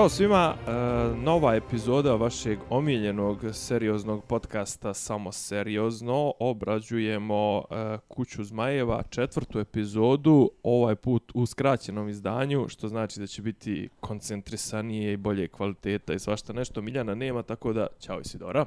Ćao svima, e, nova epizoda vašeg omiljenog serioznog podcasta Samo seriozno. Obrađujemo e, Kuću Zmajeva, četvrtu epizodu, ovaj put u skraćenom izdanju, što znači da će biti koncentrisanije i bolje kvaliteta i svašta nešto. Miljana nema, tako da, ćao Isidora.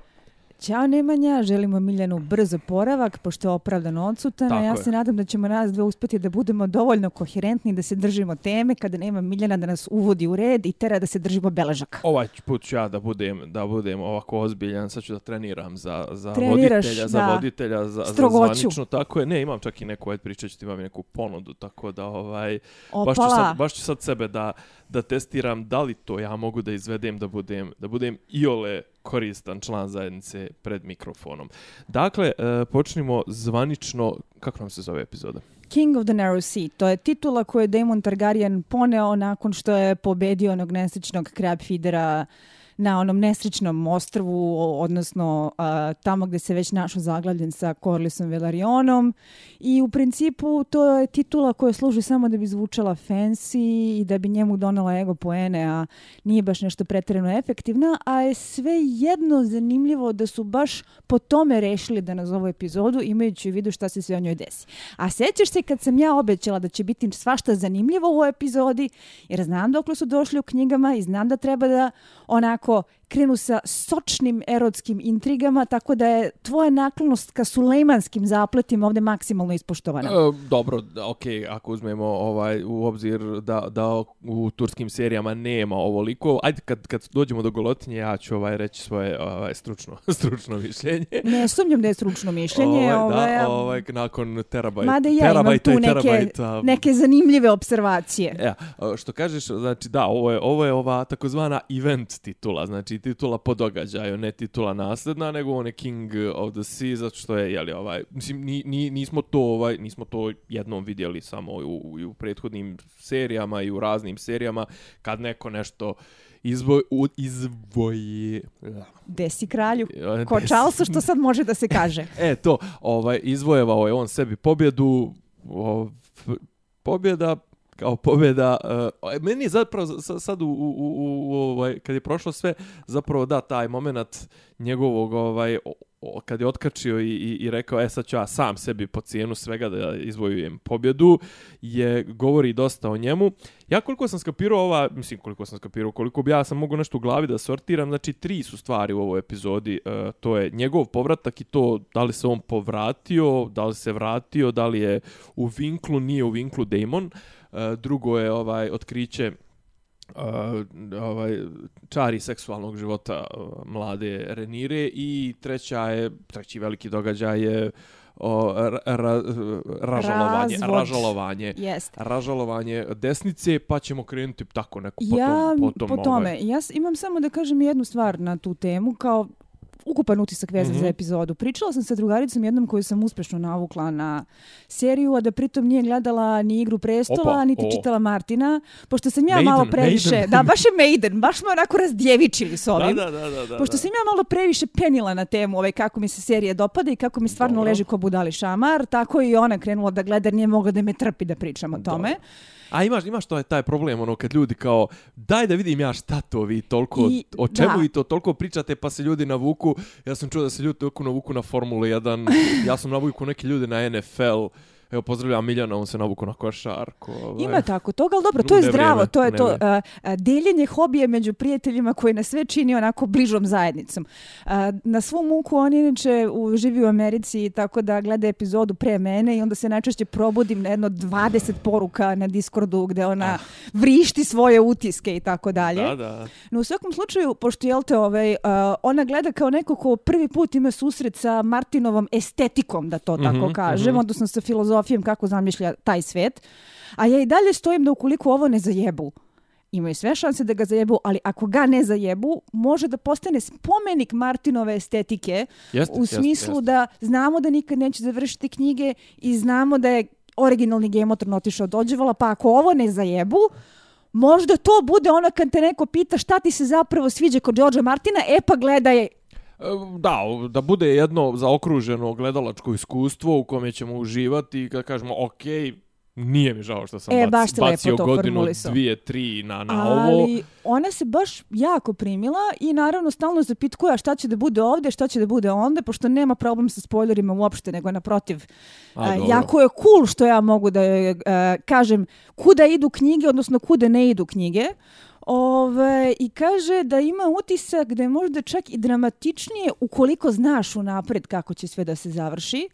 Ćao Nemanja, želimo Miljanu brzo poravak, pošto je opravdano odsutana. Ja se nadam da ćemo nas dve uspjeti da budemo dovoljno koherentni, da se držimo teme, kada nema Miljana da nas uvodi u red i tera da se držimo beležaka. Ovaj put ću ja da budem, da budem ovako ozbiljan, sad ću da treniram za, za Treniraš, voditelja, za voditelja, za, za zvanično. Tako je, ne, imam čak i neku, ajde pričat ću ti imam neku ponudu, tako da ovaj, baš ću, sad, baš ću sad sebe da, da testiram da li to ja mogu da izvedem da budem da budem iole koristan član zajednice pred mikrofonom. Dakle, e, počnimo zvanično, kako nam se zove epizoda? King of the Narrow Sea. To je titula koju je Daemon Targaryen poneo nakon što je pobedio onog nesečnog crab feedera na onom nesrećnom ostrvu, odnosno a, tamo gdje se već našao zaglavljen sa Corlisom Velarionom. I u principu to je titula koja služi samo da bi zvučala fancy i da bi njemu donela ego poene, a nije baš nešto pretredno efektivna, a je sve jedno zanimljivo da su baš po tome rešili da nazovu epizodu imajući u vidu šta se sve o njoj desi. A sećaš se kad sam ja obećala da će biti svašta zanimljivo u ovoj epizodi, jer znam dok su došli u knjigama i znam da treba da onako tako krenu sa sočnim erotskim intrigama, tako da je tvoja naklonost ka sulejmanskim zapletima ovde maksimalno ispoštovana. E, dobro, ok, ako uzmemo ovaj u obzir da, da u turskim serijama nema ovoliko, ajde kad, kad dođemo do golotinje, ja ću ovaj reći svoje ovaj, stručno, stručno mišljenje. Ne sumnjam da je stručno mišljenje. Ovaj, ovaj, da, ovaj, nakon terabajt, Mada ja imam tu neke, neke zanimljive observacije. Ja, što kažeš, znači da, ovo je, ovo je ova takozvana event titula, znači titula po događaju, ne titula nasledna, nego on je King of the Sea, zato što je, jeli, ovaj, mislim, ni, ni, nismo to, ovaj, nismo to jednom vidjeli samo u, u, prethodnim serijama i u raznim serijama, kad neko nešto izvoj, u, izvoji... Desi kralju. Ko Charlesu, što sad može da se kaže. e, to, ovaj, izvojevao je on sebi pobjedu, o, pobjeda kao pobjeda. Uh, meni je zapravo sad u, u, u, u, ovaj, kad je prošlo sve, zapravo da, taj moment njegovog, ovaj, o, kad je otkačio i, i, i rekao, e sad ću ja sam sebi po cijenu svega da izvojujem pobjedu, je govori dosta o njemu. Ja koliko sam skapirao ova, mislim koliko sam skapirao, koliko bi ja sam mogu nešto u glavi da sortiram, znači tri su stvari u ovoj epizodi. e, to je njegov povratak i to da li se on povratio, da li se vratio, da li je u vinklu, nije u vinklu Damon drugo je ovaj otkriće uh, ovaj čari seksualnog života uh, mlade Renire i treća je treći veliki događaj je o ra, ra, ražalovanje Razvod. ražalovanje Jest. ražalovanje desnice pa ćemo krenuti tako neko ja, potom potom po tome ovaj. ja imam samo da kažem jednu stvar na tu temu kao ukupan utisak vezan mm -hmm. za mhm. epizodu. Pričala sam sa drugaricom jednom koju sam uspešno navukla na seriju, a da pritom nije gledala ni Igru prestova, Opa, niti o. čitala Martina, pošto sam ja Maiden, malo previše... Maiden. Da, baš je Maiden, baš smo onako razdjevičili s ovim. Da, da, da, da, pošto sam ja malo previše penila na temu ovaj, kako mi se serija dopada i kako mi stvarno Dobro. leži ko budali šamar, tako i ona krenula da gleda, nije mogla da me trpi da pričam o tome. Dobro. A imaš, imaš to je taj problem, ono, kad ljudi kao, daj da vidim ja šta to vi toliko, I, o čemu da. vi to toliko pričate, pa se ljudi navuku, ja sam čuo da se ljudi toliko navuku na Formulu 1, ja sam navuku neki ljudi na NFL, Evo, pozdravljam Miljana, on se navuku na košarku. Ovaj. Ima tako toga, ali dobro, to je zdravo. Vrijeme, to je to uh, deljenje hobije među prijateljima koje nas sve čini onako bližom zajednicom. Uh, na svu muku on inače živi u Americi tako da gleda epizodu pre mene i onda se najčešće probudim na jedno 20 poruka na Discordu gde ona ah. vrišti svoje utiske i tako dalje. Da, da. No u svakom slučaju, pošto je te ovaj, uh, ona gleda kao neko ko prvi put ima susret sa Martinovom estetikom, da to tako mm -hmm, kažem, mm -hmm. odnosno sa filozofijom filozofijom kako zamišlja taj svet. A ja i dalje stojim da ukoliko ovo ne zajebu, imaju sve šanse da ga zajebu, ali ako ga ne zajebu, može da postane spomenik Martinove estetike jeste, u smislu jeste, jeste. da znamo da nikad neće završiti knjige i znamo da je originalni Thrones otišao dođevala, pa ako ovo ne zajebu, možda to bude ono kad te neko pita šta ti se zapravo sviđa kod Georgea Martina, e pa gledaj Da, da bude jedno zaokruženo gledalačko iskustvo u kome ćemo uživati i kad kažemo ok, Nije mi žao što sam E, bac- baš bacio to godinu, formulisao. dvije, tri na, na ovo. Ali ona se baš jako primila i naravno stalno zapitkuje a šta će da bude ovde, šta će da bude onda, pošto nema problem sa spoilerima uopšte, nego naprotiv. A, dobro. jako je cool što ja mogu da e, kažem kuda idu knjige, odnosno kuda ne idu knjige. Ove, I kaže da ima utisak da je možda čak i dramatičnije ukoliko znaš unapred kako će sve da se završi.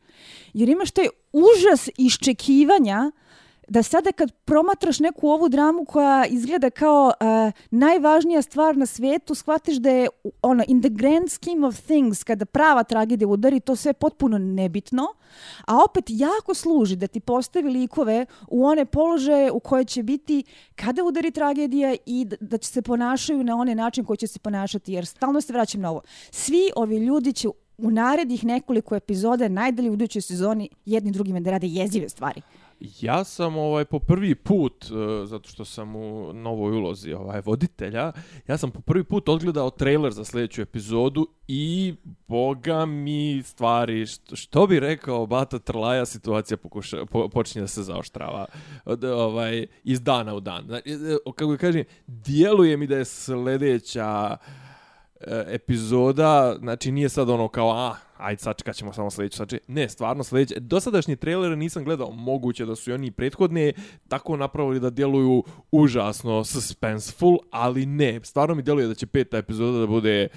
Jer imaš taj užas iščekivanja da sada kad promatraš neku ovu dramu koja izgleda kao uh, najvažnija stvar na svetu, shvatiš da je ono, in the grand scheme of things, kada prava tragedija udari, to sve potpuno nebitno, a opet jako služi da ti postavi likove u one položaje u koje će biti kada udari tragedija i da, će se ponašaju na onaj način koji će se ponašati, jer stalno se vraćam na ovo. Svi ovi ljudi će u narednih nekoliko epizoda, najdalje u idućoj sezoni, jedni drugima da rade jezive stvari. Ja sam ovaj po prvi put e, zato što sam u novoj ulozi ovaj voditelja, ja sam po prvi put odgledao trailer za sljedeću epizodu i boga mi stvari što, što bi rekao Bata Trlaja situacija pokuša, po, počinje da se zaoštrava od, ovaj iz dana u dan. Znači, e, kako kažem, djeluje mi da je sljedeća uh, epizoda, znači nije sad ono kao, a, ajde sačekat ćemo samo sljedeću, znači, ne, stvarno sljedeće. Dosadašnji trailere nisam gledao, moguće da su i oni prethodne tako napravili da djeluju užasno suspenseful, ali ne, stvarno mi djeluje da će peta epizoda da bude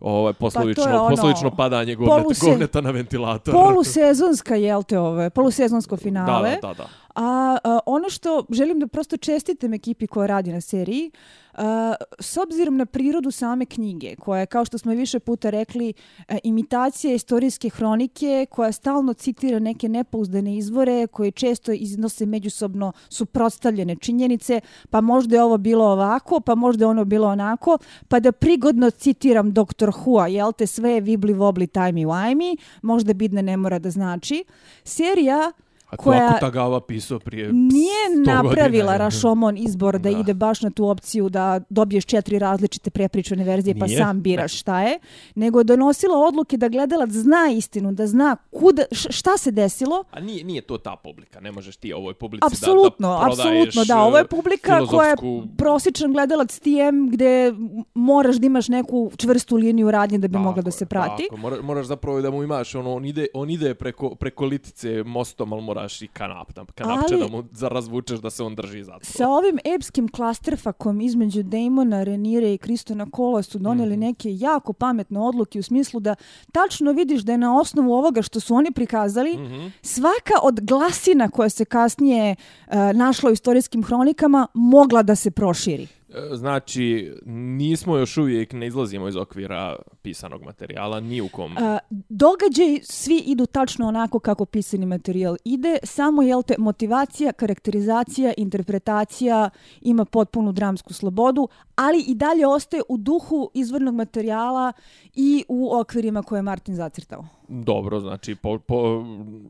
ovaj poslovično, ono, poslovično padanje govneta, poluse- govneta na ventilator. Polusezonska, jel te ove, polusezonsko finale. Da, da, da, da. A, a ono što želim da prosto čestitam ekipi koja radi na seriji, a, s obzirom na prirodu same knjige, koja je, kao što smo više puta rekli, a, imitacija istorijske hronike, koja stalno citira neke nepouzdane izvore, koje često iznose međusobno suprotstavljene činjenice, pa možda je ovo bilo ovako, pa možda je ono bilo onako, pa da prigodno citiram Dr. Hua, jel te sve je vibli vobli timey wajmi, možda bidne ne mora da znači. Serija A koja- ako Tagawa pisao prije nije 100 napravila godina. Rashomon izbor da, Da. ide baš na tu opciju da dobiješ četiri različite prepričane verzije pa Nije. sam biraš šta je, nego je donosila odluke da gledalac zna istinu, da zna kuda, šta se desilo. A nije, nije to ta publika, ne možeš ti ovoj publici Apsolutno, da, da apsolutno, da, ovo je e, publika koja je filozofsku- prosječan gledalac TM gde moraš da imaš neku čvrstu liniju radnje da bi mogla da Tako se prati. Tako, moraš, moraš zapravo da mu imaš, ono, on ide, on ide preko, preko litice mostom, ali moraš i kanap, da, kanapče Ali- da mu razvučeš da se on drži za to. Sa ovim epskim klasterfakom između Damona, Renire i Kristona Kola su doneli Mhm. neke jako pametne odluke u smislu da tačno vidiš da je na osnovu ovoga što su oni prikazali Mhm. svaka od glasina koja se kasnije uh, našla u istorijskim hronikama mogla da se proširi. E, znači, nismo još uvijek, ne izlazimo iz okvira pisanog materijala, ni u kom. E, A, događaj svi idu tačno onako kako pisani materijal ide, samo jel te motivacija, karakterizacija, interpretacija ima potpunu dramsku slobodu, ali i dalje ostaje u duhu izvornog materijala i u okvirima koje je Martin zacrtao. Dobro, znači, po, po,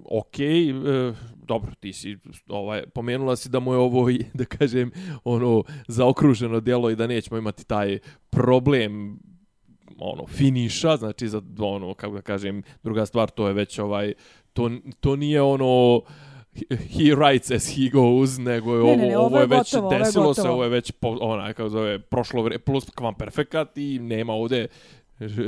ok, e, dobro, ti si, ovaj, pomenula si da mu je ovo, da kažem, ono, zaokruženo djelo i da nećemo imati taj problem ono finiša, znači za ono kako da kažem, druga stvar to je već ovaj to to nije ono he writes as he goes, nego je Ne, ovo, ne, ne, ovo, ovo je već gotovo, ovo je desilo se, ovo je već po, onaj kako zove prošlo vre, plus kvam perfekat i nema ovde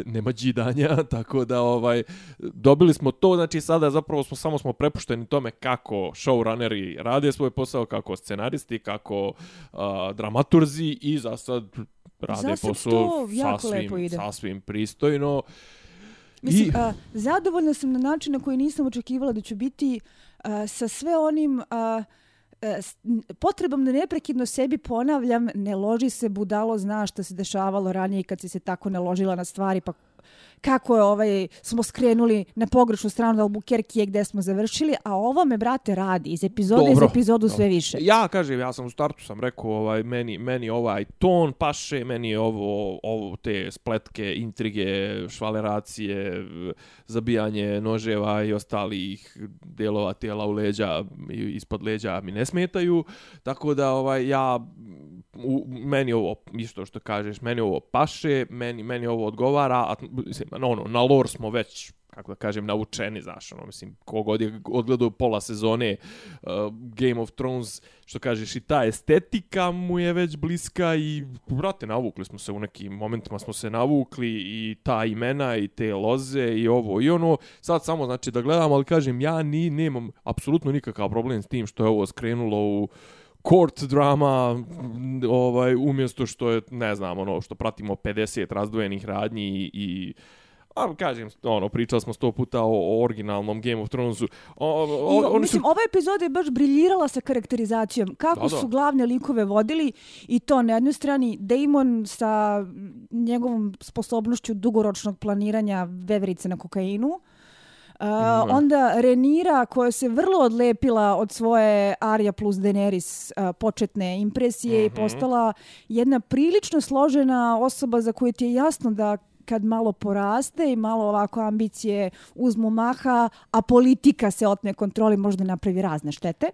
nema džidanja, tako da ovaj dobili smo to, znači sada zapravo smo samo smo prepušteni tome kako showrunneri rade svoj posao, kako scenaristi, kako uh, dramaturzi i za sad rade Za posao sasvim, sasvim pristojno. Mislim, I- a, zadovoljna sam na način na koji nisam očekivala da ću biti a, sa sve onim a, E, potrebom da neprekidno sebi ponavljam ne loži se budalo, znaš šta se dešavalo ranije kad si se tako naložila na stvari, pa kako je ovaj, smo skrenuli na pogrešnu stranu Albuquerque gde smo završili, a ovo me, brate, radi iz epizode iz epizodu sve više. Ja kažem, ja sam u startu sam rekao, ovaj meni meni ovaj ton paše, meni je ovo ovo te spletke, intrige, švaleracije, zabijanje noževa i ostalih delova tijela u leđa i ispod leđa mi ne smetaju. Tako da ovaj ja u, meni ovo, isto što kažeš, meni ovo paše, meni, meni ovo odgovara, a, mislim, ono, na lore smo već kako da kažem, naučeni, znaš, ono, mislim, kogod je odgledao pola sezone uh, Game of Thrones, što kažeš, i ta estetika mu je već bliska i, brate, navukli smo se u nekim momentima, smo se navukli i ta imena i te loze i ovo i ono, sad samo, znači, da gledam, ali kažem, ja ni, nemam apsolutno nikakav problem s tim što je ovo skrenulo u court drama ovaj umjesto što je ne znam ono što pratimo 50 razdvojenih radnji i, i A kažem, ono, pričali smo sto puta o, o originalnom Game of Thronesu. O, o, o, mislim, su... ova epizoda je baš briljirala sa karakterizacijom. Kako da, da. su glavne likove vodili i to na jednoj strani Damon sa njegovom sposobnošću dugoročnog planiranja veverice na kokainu. Uh, mm. Onda Renira koja se vrlo odlepila od svoje Arya plus Daenerys uh, početne impresije mm -hmm. i mhm. postala jedna prilično složena osoba za koju ti je jasno da kad malo poraste i malo ovako ambicije uzmu maha, a politika se otme kontroli, možda napravi razne štete.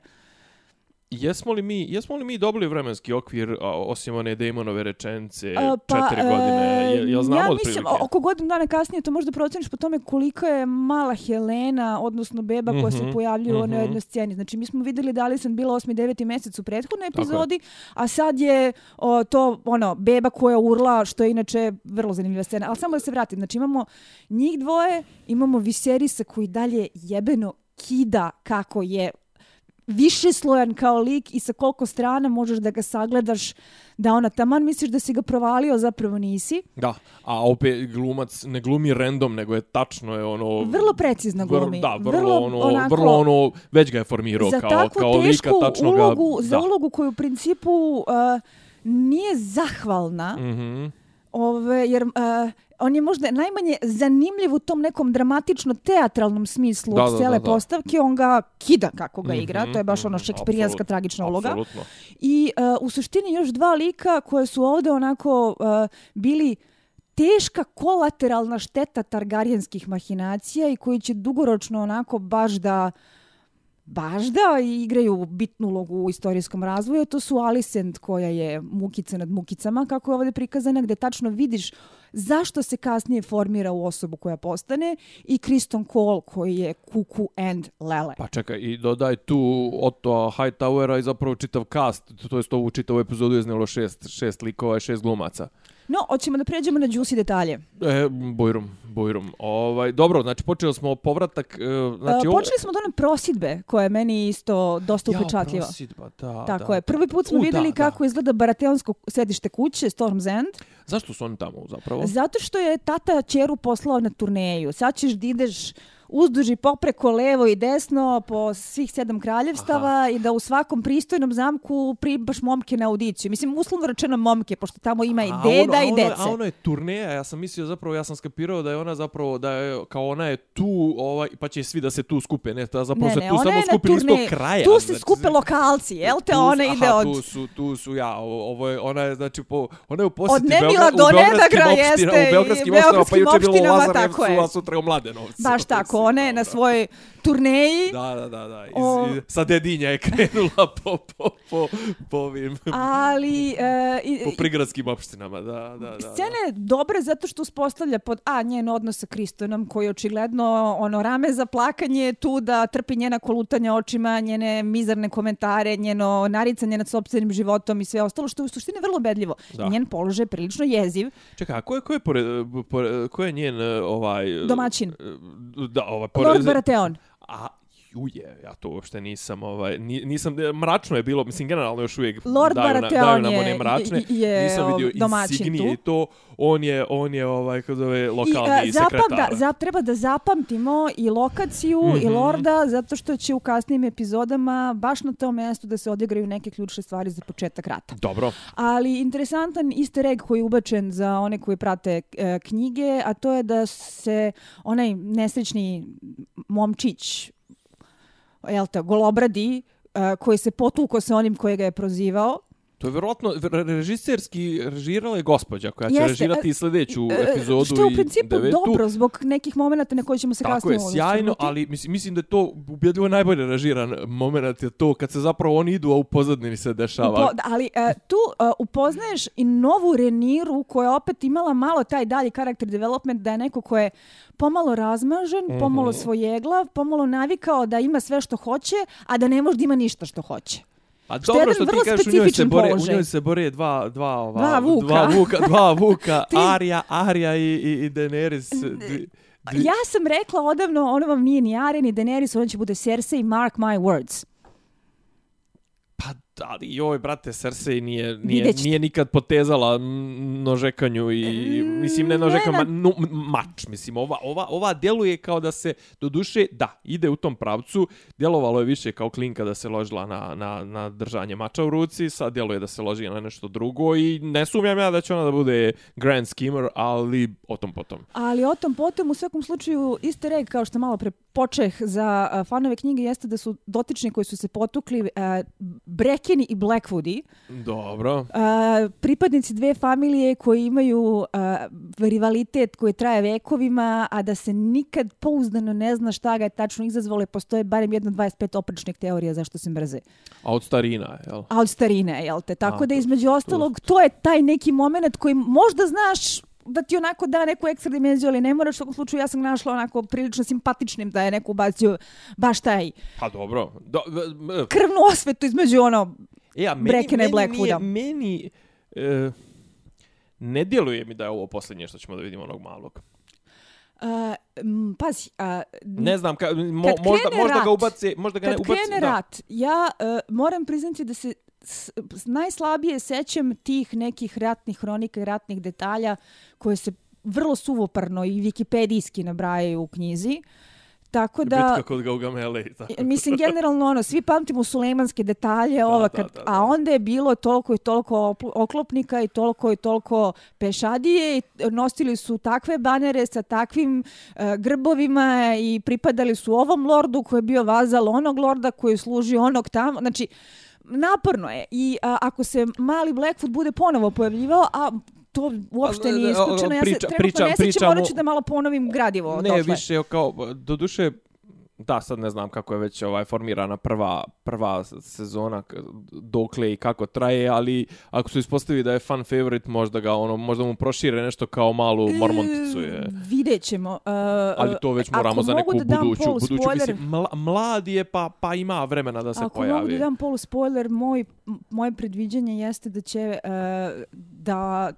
Jesmo li mi, jesmo li mi dobili vremenski okvir osim one Damonove rečence A, pa, četiri godine? Je, jel znamo ja mislim, oko godinu dana kasnije to možda proceniš po tome koliko je mala Helena, odnosno beba koja mm -hmm, se mhm, pojavljuje mm -hmm. u jednoj sceni. Znači, mi smo videli da li sam bila 8. 9. mjesec u prethodnoj epizodi, a sad je o, to ono beba koja urla, što je inače vrlo zanimljiva scena. Ali samo da se vratim, znači imamo njih dvoje, imamo Viserisa koji dalje jebeno kida kako je više slojan kao lik i sa koliko strana možeš da ga sagledaš da ona taman misliš da si ga provalio, zapravo nisi. Da, a opet glumac ne glumi random, nego je tačno je ono... Vrlo precizno glumi. Vr, da, vrlo, vrlo, ono, onako, vrlo ono, već ga je formirao kao, kao lika, tačno ulogu, ga... Za ulogu koju u principu uh, nije zahvalna, mm -hmm. Ove, jer uh, on je možda najmanje zanimljiv u tom nekom dramatično teatralnom smislu da, od cijele postavke, on ga kida kako ga igra, mm -hmm, to je baš ono mhm, šekspirijanska tragična uloga. Absolutno. I uh, u suštini još dva lika koje su ovde onako uh, bili teška kolateralna šteta targarijanskih mahinacija i koji će dugoročno onako baš da baš da igraju bitnu ulogu u istorijskom razvoju. To su Alicent koja je mukica nad mukicama, kako je ovdje prikazana, gde tačno vidiš zašto se kasnije formira u osobu koja postane i Kriston Cole koji je Kuku and Lele. Pa čekaj, i dodaj tu Otto Hightowera i zapravo čitav cast, to je to u čitavu epizodu je znalo šest, šest likova i šest glumaca. No, hoćemo da pređemo na juicy detalje. E, Bojrum, Bojrum. Ovaj, dobro, znači počeli smo povratak... E, znači, e, počeli smo od one prosidbe, koja je meni isto dosta upečatljiva. Ja, prosidba, da, Tako da. je. Prvi put smo U, videli da, kako da. izgleda Barateonsko sedište kuće, Storm's End. Zašto su oni tamo zapravo? Zato što je tata čeru poslao na turneju. Sad ćeš da ideš uzduži popreko levo i desno po svih sedam kraljevstava Aha. i da u svakom pristojnom zamku pribaš momke na audiciju. Mislim, uslovno rečeno momke, pošto tamo ima i deda ono, i dece. A ono je turneja, ja sam mislio zapravo, ja sam skapirao da je ona zapravo, da je, kao ona je tu, ovaj, pa će svi da se tu skupe, ne, da zapravo ne, se tu samo skupi isto kraja. Tu se znači, skupe lokalci, jel te, ona ide aha, od... tu su, tu su, ja, ovo je, ona je, znači, po, ona je u posjeti od Nemila do Nedagra u Beogradskim opštinama, pa juče je bilo u Lazarevcu, a sutra u Mladenovcu. Baš tako, ona je na svojoj turneji. Da, da, da, da. Iz, o... sa dedinja je krenula po, po, po, po ovim... Ali... Uh, po prigradskim opštinama, da, da, da. Scena je dobra zato što uspostavlja pod A, njen odnos sa Kristonom, koji očigledno ono rame za plakanje tu da trpi njena kolutanja očima, njene mizarne komentare, njeno naricanje nad sobstvenim životom i sve ostalo, što je u suštini vrlo bedljivo. Da. Njen položaj je prilično jeziv. Čekaj, a ko je, ko je, pored, pored, ko je njen ovaj... Domaćin. Da, ovaj, Lord Baratheon. A juje, ja to uopšte nisam, ovaj, nisam, mračno je bilo, mislim, generalno još uvijek Lord daju, na, daju nam one mračne, je, nisam vidio insignije i to, on je, on je, ovaj, kako zove, lokalni I, uh, zapam, sekretar. Da, za, treba da zapamtimo i lokaciju mm -hmm. i Lorda, zato što će u kasnim epizodama baš na tom mjestu da se odigraju neke ključne stvari za početak rata. Dobro. Ali interesantan easter egg koji je ubačen za one koji prate e, knjige, a to je da se onaj nesrećni momčić, jel te, golobradi, uh, koji se potuko sa onim koji ga je prozivao, To je verovatno re- režiserski režirala je gospođa koja će Jeste, režirati i sljedeću E, epizodu Što je u i principu devetu. dobro zbog nekih momenata na koje ćemo se Tako kasnije je, sjajno, ali mislim, mislim da je to ubjedljivo najbolje režiran moment je to kad se zapravo oni idu, a u pozadini se dešava. Upo, ali e, tu e, upoznaješ i novu Reniru koja je opet imala malo taj dalji karakter development da je neko ko je pomalo razmažen, pomalo svojeglav, pomalo navikao da ima sve što hoće, a da ne može da ima ništa što hoće. A Što je dobro što ti kažeš, u njoj se bore, u njoj se bore dva, dva, ova, Dva vuka. dva vuka, dva vuka Ti- Arya, Arya i, i, i Daenerys. Dvi, Ja sam rekla odavno, ono vam nije ni Arya ni Daenerys, ono će bude Cersei, mark my words. Ali joj, brate, Cersei nije, nije, nije nikad potezala nožekanju i, mislim, ne Mm, nožekanju, ma, m- mač, mislim, ova, ova, ova djeluje kao da se, do duše, da, ide u tom pravcu, djelovalo je više kao klinka da se ložila na, na, na držanje mača u ruci, sad djeluje da se loži na nešto drugo i ne sumnjam ja da će ona da bude grand schemer, ali o tom potom. Ali o tom potom u svakom slučaju easter egg kao što malo pre počeh za fanove knjige jeste da su dotični koji su se potukli a, Brekeni i Blackwoodi, Dobro. a, pripadnici dve familije koji imaju a, rivalitet koji traje vekovima, a da se nikad pouzdano ne zna šta ga je tačno izazvalo, postoje barem jedno 25 oprečnih teorija zašto se mrze. A od starina, jel? A od starine, jel te? Tako A, da između ostalog, to je taj neki moment koji možda znaš da ti onako da neku ekstra dimenziju, ali ne moraš u svakom slučaju, ja sam našla onako prilično simpatičnim da je neko ubacio baš taj Pa dobro. Do, m- krvnu osvetu između ono, E, a meni, Brekena i meni, nije, Blackwooda. meni e, ne djeluje mi da je ovo posljednje što ćemo da vidimo onog malog. uh, m, pazi, a, Ne znam, ka, mo, Kad možda, možda ga rat- ubace, možda ga kad ne ubace. krene da. rat, ja uh, moram priznati da se najslabije sećam tih nekih ratnih hronika i ratnih detalja koje se vrlo suvoparno i wikipedijski nabrajaju u knjizi. Tako da... Bitka kod Gaugamele i tako. Mislim, generalno, ono, svi pamtimo sulejmanske detalje, ova, da, kad, da, da. a onda je bilo toliko i toliko oklopnika i toliko i toliko pešadije i nosili su takve banere sa takvim e, grbovima i pripadali su ovom lordu koji je bio vazal onog lorda koji je služio onog tamo. Znači, naporno je. I a, ako se mali Blackfoot bude ponovo pojavljivao, a to uopšte nije isključeno. Ja se priča- trenutno ne sjećam, morat ću da malo ponovim gradivo. Ne, više kao, do duše, da, sad ne znam kako je već ovaj formirana prva, prva sezona, dokle i kako traje, ali ako su ispostavi da je fan favorite, možda ga ono, možda mu prošire nešto kao malu mormonticu je. E, Vidjet ćemo. Uh, Ali to već ako moramo za neku da buduću, polu buduću spoiler, mislim, mla, mlad je pa, pa ima vremena da se Ako pojavi. mogu da dam polu spoiler, moj, moje predviđanje jeste da će uh, da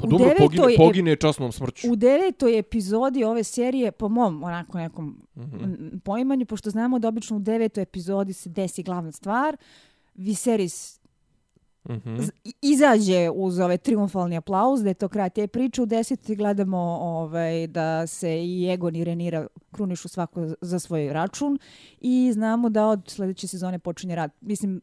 Pa u dobro, devetoj pogine, pogine časnom smrću. u devetoj epizodi ove serije, po mom onako nekom mm poimanju, pošto znamo da obično u devetoj epizodi se desi glavna stvar, Viserys z- i- izađe uz ovaj triumfalni aplauz, da je to kraj te priče. U desetoj gledamo ovaj, da se i Egon i Renira krunišu svako za svoj račun i znamo da od sljedeće sezone počinje rad. Mislim,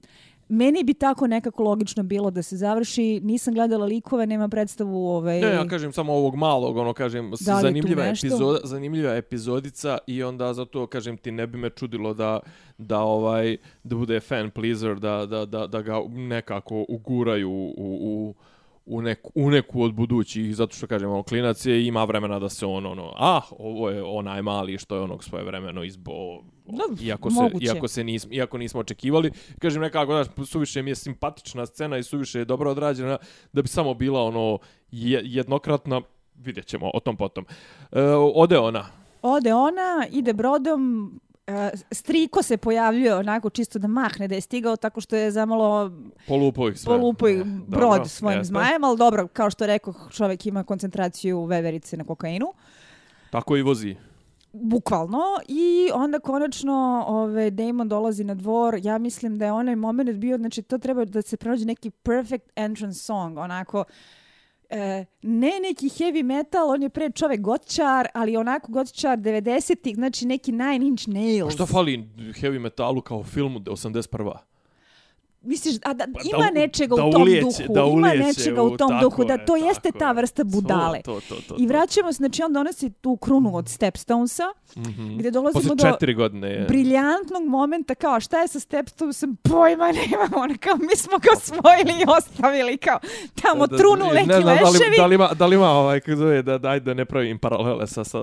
meni bi tako nekako logično bilo da se završi. Nisam gledala likove, nema predstavu ovaj, Ne, ja kažem samo ovog malog, ono kažem, Da zanimljiva, epizoda, zanimljiva epizodica i onda zato kažem ti ne bi me čudilo da da ovaj da bude fan pleaser da, da, da, da ga nekako uguraju u, u, u, neku, u neku od budućih, zato što kažem, ono, klinac je ima vremena da se on, ono, ah, ovo je onaj mali što je onog svoje vremeno izbo, Da, iako, se, moguće. iako, se nismo, iako nismo očekivali. Kažem nekako, znaš, suviše mi je simpatična scena i suviše je dobro odrađena da bi samo bila ono je, jednokratna, vidjet ćemo o tom potom. E, ode ona. Ode ona, ide brodom, e, striko se pojavljuje onako čisto da mahne da je stigao tako što je zamalo Polupo ih sve. polupo E, brod dobro, svojim jeste. zmajem, ali dobro, kao što rekao, čovjek ima koncentraciju veverice na kokainu. Tako i vozi. Bukvalno. I onda konačno ove, Damon dolazi na dvor. Ja mislim da je onaj moment bio, znači to treba da se pronađe neki perfect entrance song, onako E, ne neki heavy metal, on je pre čovek gotičar, ali onako gotičar 90-ih, znači neki Nine Inch Nails. Pa A šta fali heavy metalu kao filmu 81 misliš, a da, Pa ima u- nečega da u tom ulijeće- duhu, da ima nečega u- tom duhu, da je, to jeste tako ta je. vrsta budale. To, to, to, I to. vraćamo se, znači on donosi tu krunu od Stepstonesa, Mhm. gdje dolazimo Posle do godine je. briljantnog momenta kao šta je sa Stepstonesom, pojma nemamo, ono kao mi smo ga osvojili i ostavili kao tamo Da, da, trunu ne neki znam da li, leševi. da li ima, da li ima ovaj, kako zove, da, da, da ne pravim paralele sa, sa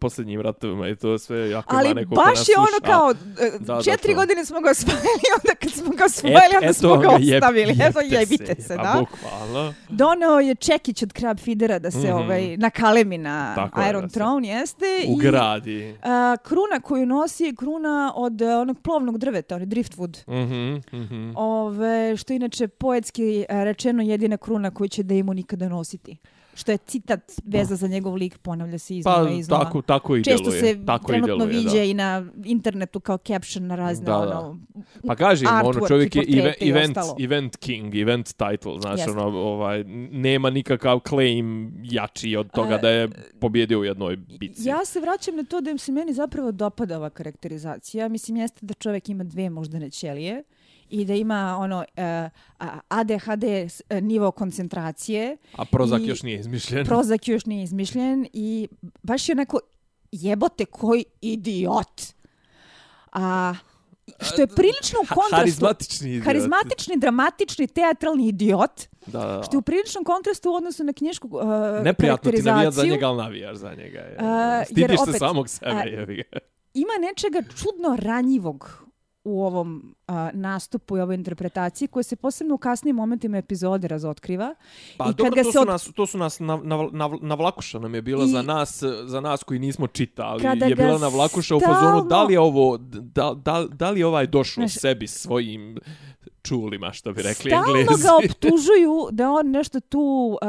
posljednjim ratovima i to sve jako ima Ali neko ko baš je ono kao, Da, da, četiri to. godine smo ga osvojili, onda kad smo ga osvojili, smo eto ga jeb- ostavili. Eto, jebte jebite se, pa da. bukvalno. Doneo je čekić od Crab Feedera da se Mhm. ovaj, nakalemi na Tako je, Iron da se Throne, jeste. i, Ugradi. a, kruna koju nosi je kruna od e, onog plovnog drveta, on je driftwood. Mhm, mhm. Ove, što je inače poetski e, rečeno jedina kruna koju će Damon nikada nositi. Što je citat veza za njegov lik, ponavlja se iznova Pa i iznova. tako, tako i Često djeluje. se tako i trenutno djeluje, viđe da. i na internetu kao caption na razne Da, da. ono, Pa kažem, ono čovjek i je event, i event, king, event title, znaš, ono, ovaj, nema nikakav claim jači od toga E, da je pobjedio u jednoj bitci. Ja se vraćam na to da im se meni zapravo dopada ova karakterizacija. Mislim, jeste da čovjek ima dve moždane ćelije i da ima ono uh, ADHD s- e, nivo koncentracije. A Prozak još nije izmišljen. Prozak još nije izmišljen i baš je onako jebote koji idiot. A što je prilično u kontrastu. Harizmatični idiot. Harizmatični, dramatični, teatralni idiot. Da, da, Što je u priličnom kontrastu u odnosu na knjižku uh, Neprijatno ti navijat za njega, ali navijaš za njega. Je. A, Stidiš se opet, samog sebe, ga. ima nečega čudno ranjivog u ovom a, nastupu i ovoj interpretaciji koje se posebno u kasnijim momentima epizode razotkriva. Pa I kad dobro, ga to su, od- nas, to su nas na, na, na, na vlakuša nam je bila I- za nas, za nas koji nismo čitali. Kada je bila na vlakuša u fazonu, da li je ovo, da, da, da li je ovaj došao Znaš- sebi svojim čulima, što bi rekli Stalno englezi. ga optužuju da on nešto tu uh,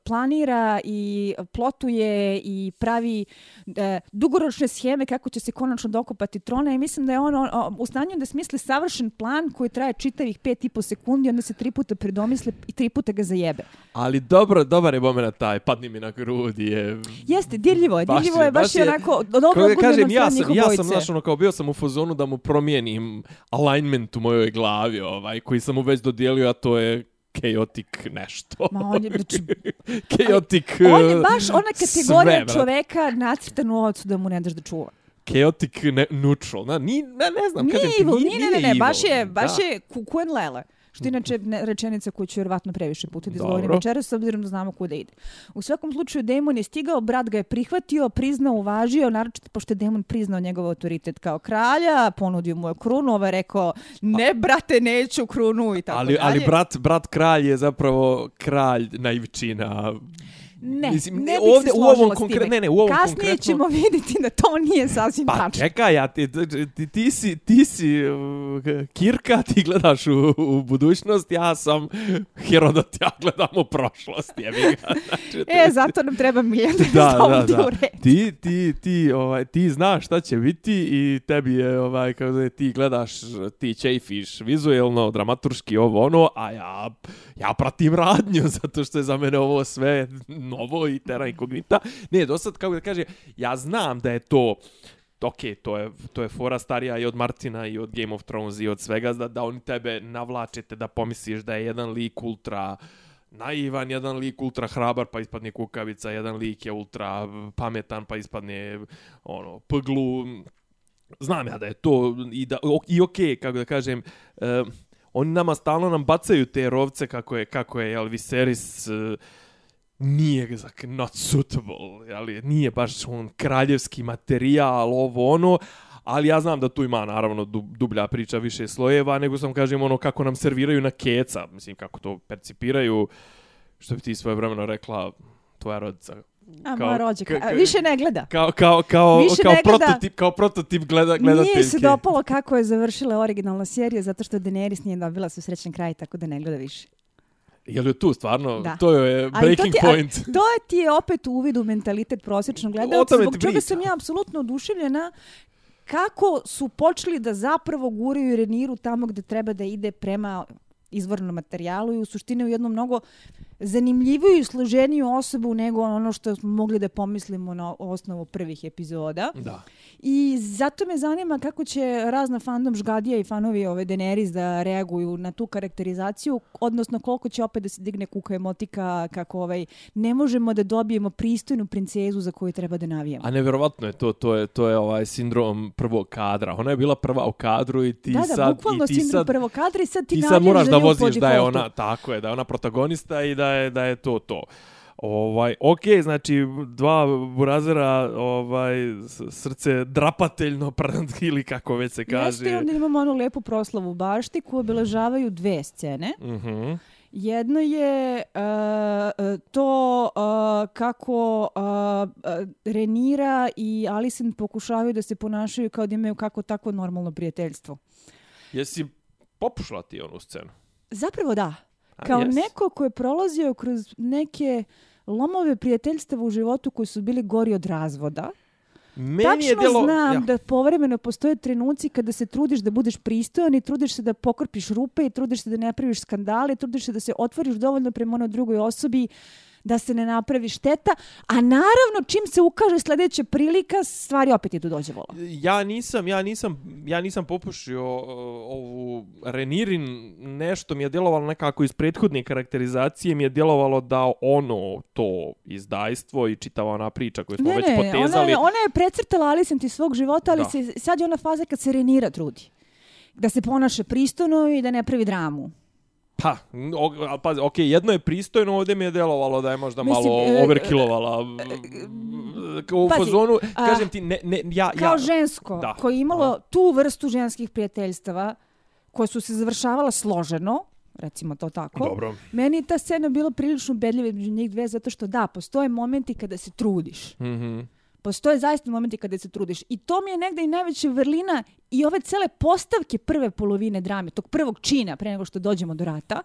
planira i plotuje i pravi uh, dugoročne scheme kako će se konačno dokopati trona i mislim da je on, on, on u stanju da smisli savršen plan koji traje čitavih pet i po sekundi, onda se tri puta predomisle i tri puta ga zajebe. Ali dobro, dobar je moment taj, padni mi na grudi je... Jeste, dirljivo je, Baš dirljivo je, baš je onako dobro Kako da odgledano kažem, od ja sam, ja sam, znaš, ono, kao bio sam u fazonu da mu promijenim alignment u mojoj glavi, ovaj, koji sam mu već dodijelio, a to je chaotic nešto. Ma on je, znači, chaotic on je baš ona kategorija sve, čoveka nacrtan u da mu ne daš da čuva. Chaotic ne, neutral. Na, ni, ne, ne znam, Nije kažem ti, evil, nije, nije, ne, ne, ne, baš evil. je, baš Da. je kuku and lele. Što inače ne, rečenica koju ću vjerovatno previše puta da izgovorim Dobro. večeras, s obzirom da znamo kuda ide. U svakom slučaju, Demon je stigao, brat ga je prihvatio, priznao, uvažio, naročito pošto je Demon priznao njegov autoritet kao kralja, ponudio mu je krunu, ovaj je rekao, ne brate, neću krunu i tako ali, dalje. ali brat, brat kralj je zapravo kralj naivčina. Ne, Mislim, ne bih ovdje, se u ovom složila s konkre- time. ne, ne, u ovom Kasnije konkretnom- ćemo vidjeti da to nije sasvim Pa tačno. čekaj, ja, ti, ti, ti, si, ti si uh, Kirka, ti gledaš u, u budućnost, ja sam Herodot, ja gledam u prošlost, jebi ga. Znači, E, zato nam treba miljan da, da, da, da. Ti, ti, ti, ovaj, ti znaš šta će biti i tebi je, ovaj, kako zove, ti gledaš, ti čejfiš vizuelno, dramaturški, ovo ono, a ja, ja pratim radnju, zato što je za mene ovo sve novo i terra incognita. Ne, do sad, kako da kaže, ja znam da je to, ok, to je, to je fora starija i od Martina i od Game of Thrones i od svega, da, da oni tebe navlačete da pomisliš da je jedan lik ultra naivan, jedan lik ultra hrabar pa ispadne kukavica, jedan lik je ultra pametan pa ispadne ono, pglu. Znam ja da je to i, da, i ok, kako da kažem, uh, oni nama stalno nam bacaju te rovce kako je, kako je jel, Viserys e, nije za not suitable, ali nije baš on kraljevski materijal, ovo ono, ali ja znam da tu ima naravno dublja priča, više slojeva, nego sam kažem ono kako nam serviraju na keca, mislim kako to percipiraju, što bi ti svoje vremeno rekla tvoja rodica. A Kao- moja rođaka. ka- ka- Više ne gleda. Kao, kao, kao, Više kao, gleda- prototip, kao prototip gleda, gledateljke. Nije se dopalo kako je završila originalna serija zato što Daenerys nije dobila su srećan kraj, tako da ne gleda više. Je li tu stvarno? Da. To je Ali to breaking ti, point. A, to je ti je opet uvid u mentalitet prosječnog gledalca, zbog čega sam ja apsolutno oduševljena kako su počeli da zapravo guraju Reniru tamo gde treba da ide prema izvornom materijalu i u suštini u jednu mnogo zanimljiviju i složeniju osobu nego ono što smo mogli da pomislimo na osnovu prvih epizoda. Da. I zato me zanima kako će razna fandom žgadija i fanovi ove Daenerys da reaguju na tu karakterizaciju, odnosno koliko će opet da se digne kuka emotika, kako ovaj, ne možemo da dobijemo pristojnu princezu za koju treba da navijemo. A nevjerovatno je to, to je, to je ovaj sindrom prvog kadra. Ona je bila prva u kadru i ti da, sad... Da, bukvalno i ti sindrom sad, prvog kadra i sad ti, ti sad moraš da voziš da je ona, tako je, da je ona protagonista i da je, da je to to. Ovaj, ok, znači dva burazera, ovaj, srce drapateljno, ili kako već se kaže. Jeste, onda imamo onu lepu proslavu bašti koju obilažavaju dve scene. Mhm. Uh -huh. Jedno je uh, to uh, kako uh, Renira i Alicent pokušavaju da se ponašaju kao da imaju kako takvo normalno prijateljstvo. Jesi popušla ti onu scenu? Zapravo da. Kao yes. neko ko je prolazio kroz neke lomove prijateljstva u životu koji su bili gori od razvoda, Meni Tačno je djelo, znam ja. da povremeno postoje trenuci kada se trudiš da budeš pristojan i trudiš se da pokrpiš rupe i trudiš se da ne praviš skandale i trudiš se da se otvoriš dovoljno prema onoj drugoj osobi da se ne napravi šteta, a naravno čim se ukaže sljedeća prilika, stvari opet idu dođe vola. Ja nisam, ja nisam, ja nisam popušio uh, ovu Renirin, nešto mi je djelovalo nekako iz prethodne karakterizacije, mi je djelovalo da ono to izdajstvo i čitava ona priča koju smo ne, već ne, potezali. Ona, ona je precrtala Alicent iz svog života, ali Da. se, sad je ona faza kad se Renira trudi. Da se ponaša pristojno i da ne pravi dramu. Pa, o, a, pazi, ok, jedno je pristojno, ovdje mi je djelovalo da je možda Mislim, malo e, overkilovala. U pazi, fazonu, a, kažem ti, ne, ne, ja... Kao ja, žensko, Da. koje je imalo tu vrstu ženskih prijateljstava, koje su se završavala složeno, recimo to tako. Dobro. Meni je ta scena bila prilično ubedljiva među njih dve, zato što da, postoje momenti kada se trudiš. Mhm. Postoje zaista momenti kada se trudiš. I to mi je negde i najveća vrlina i ove cele postavke prve polovine drame, tog prvog čina pre nego što dođemo do rata.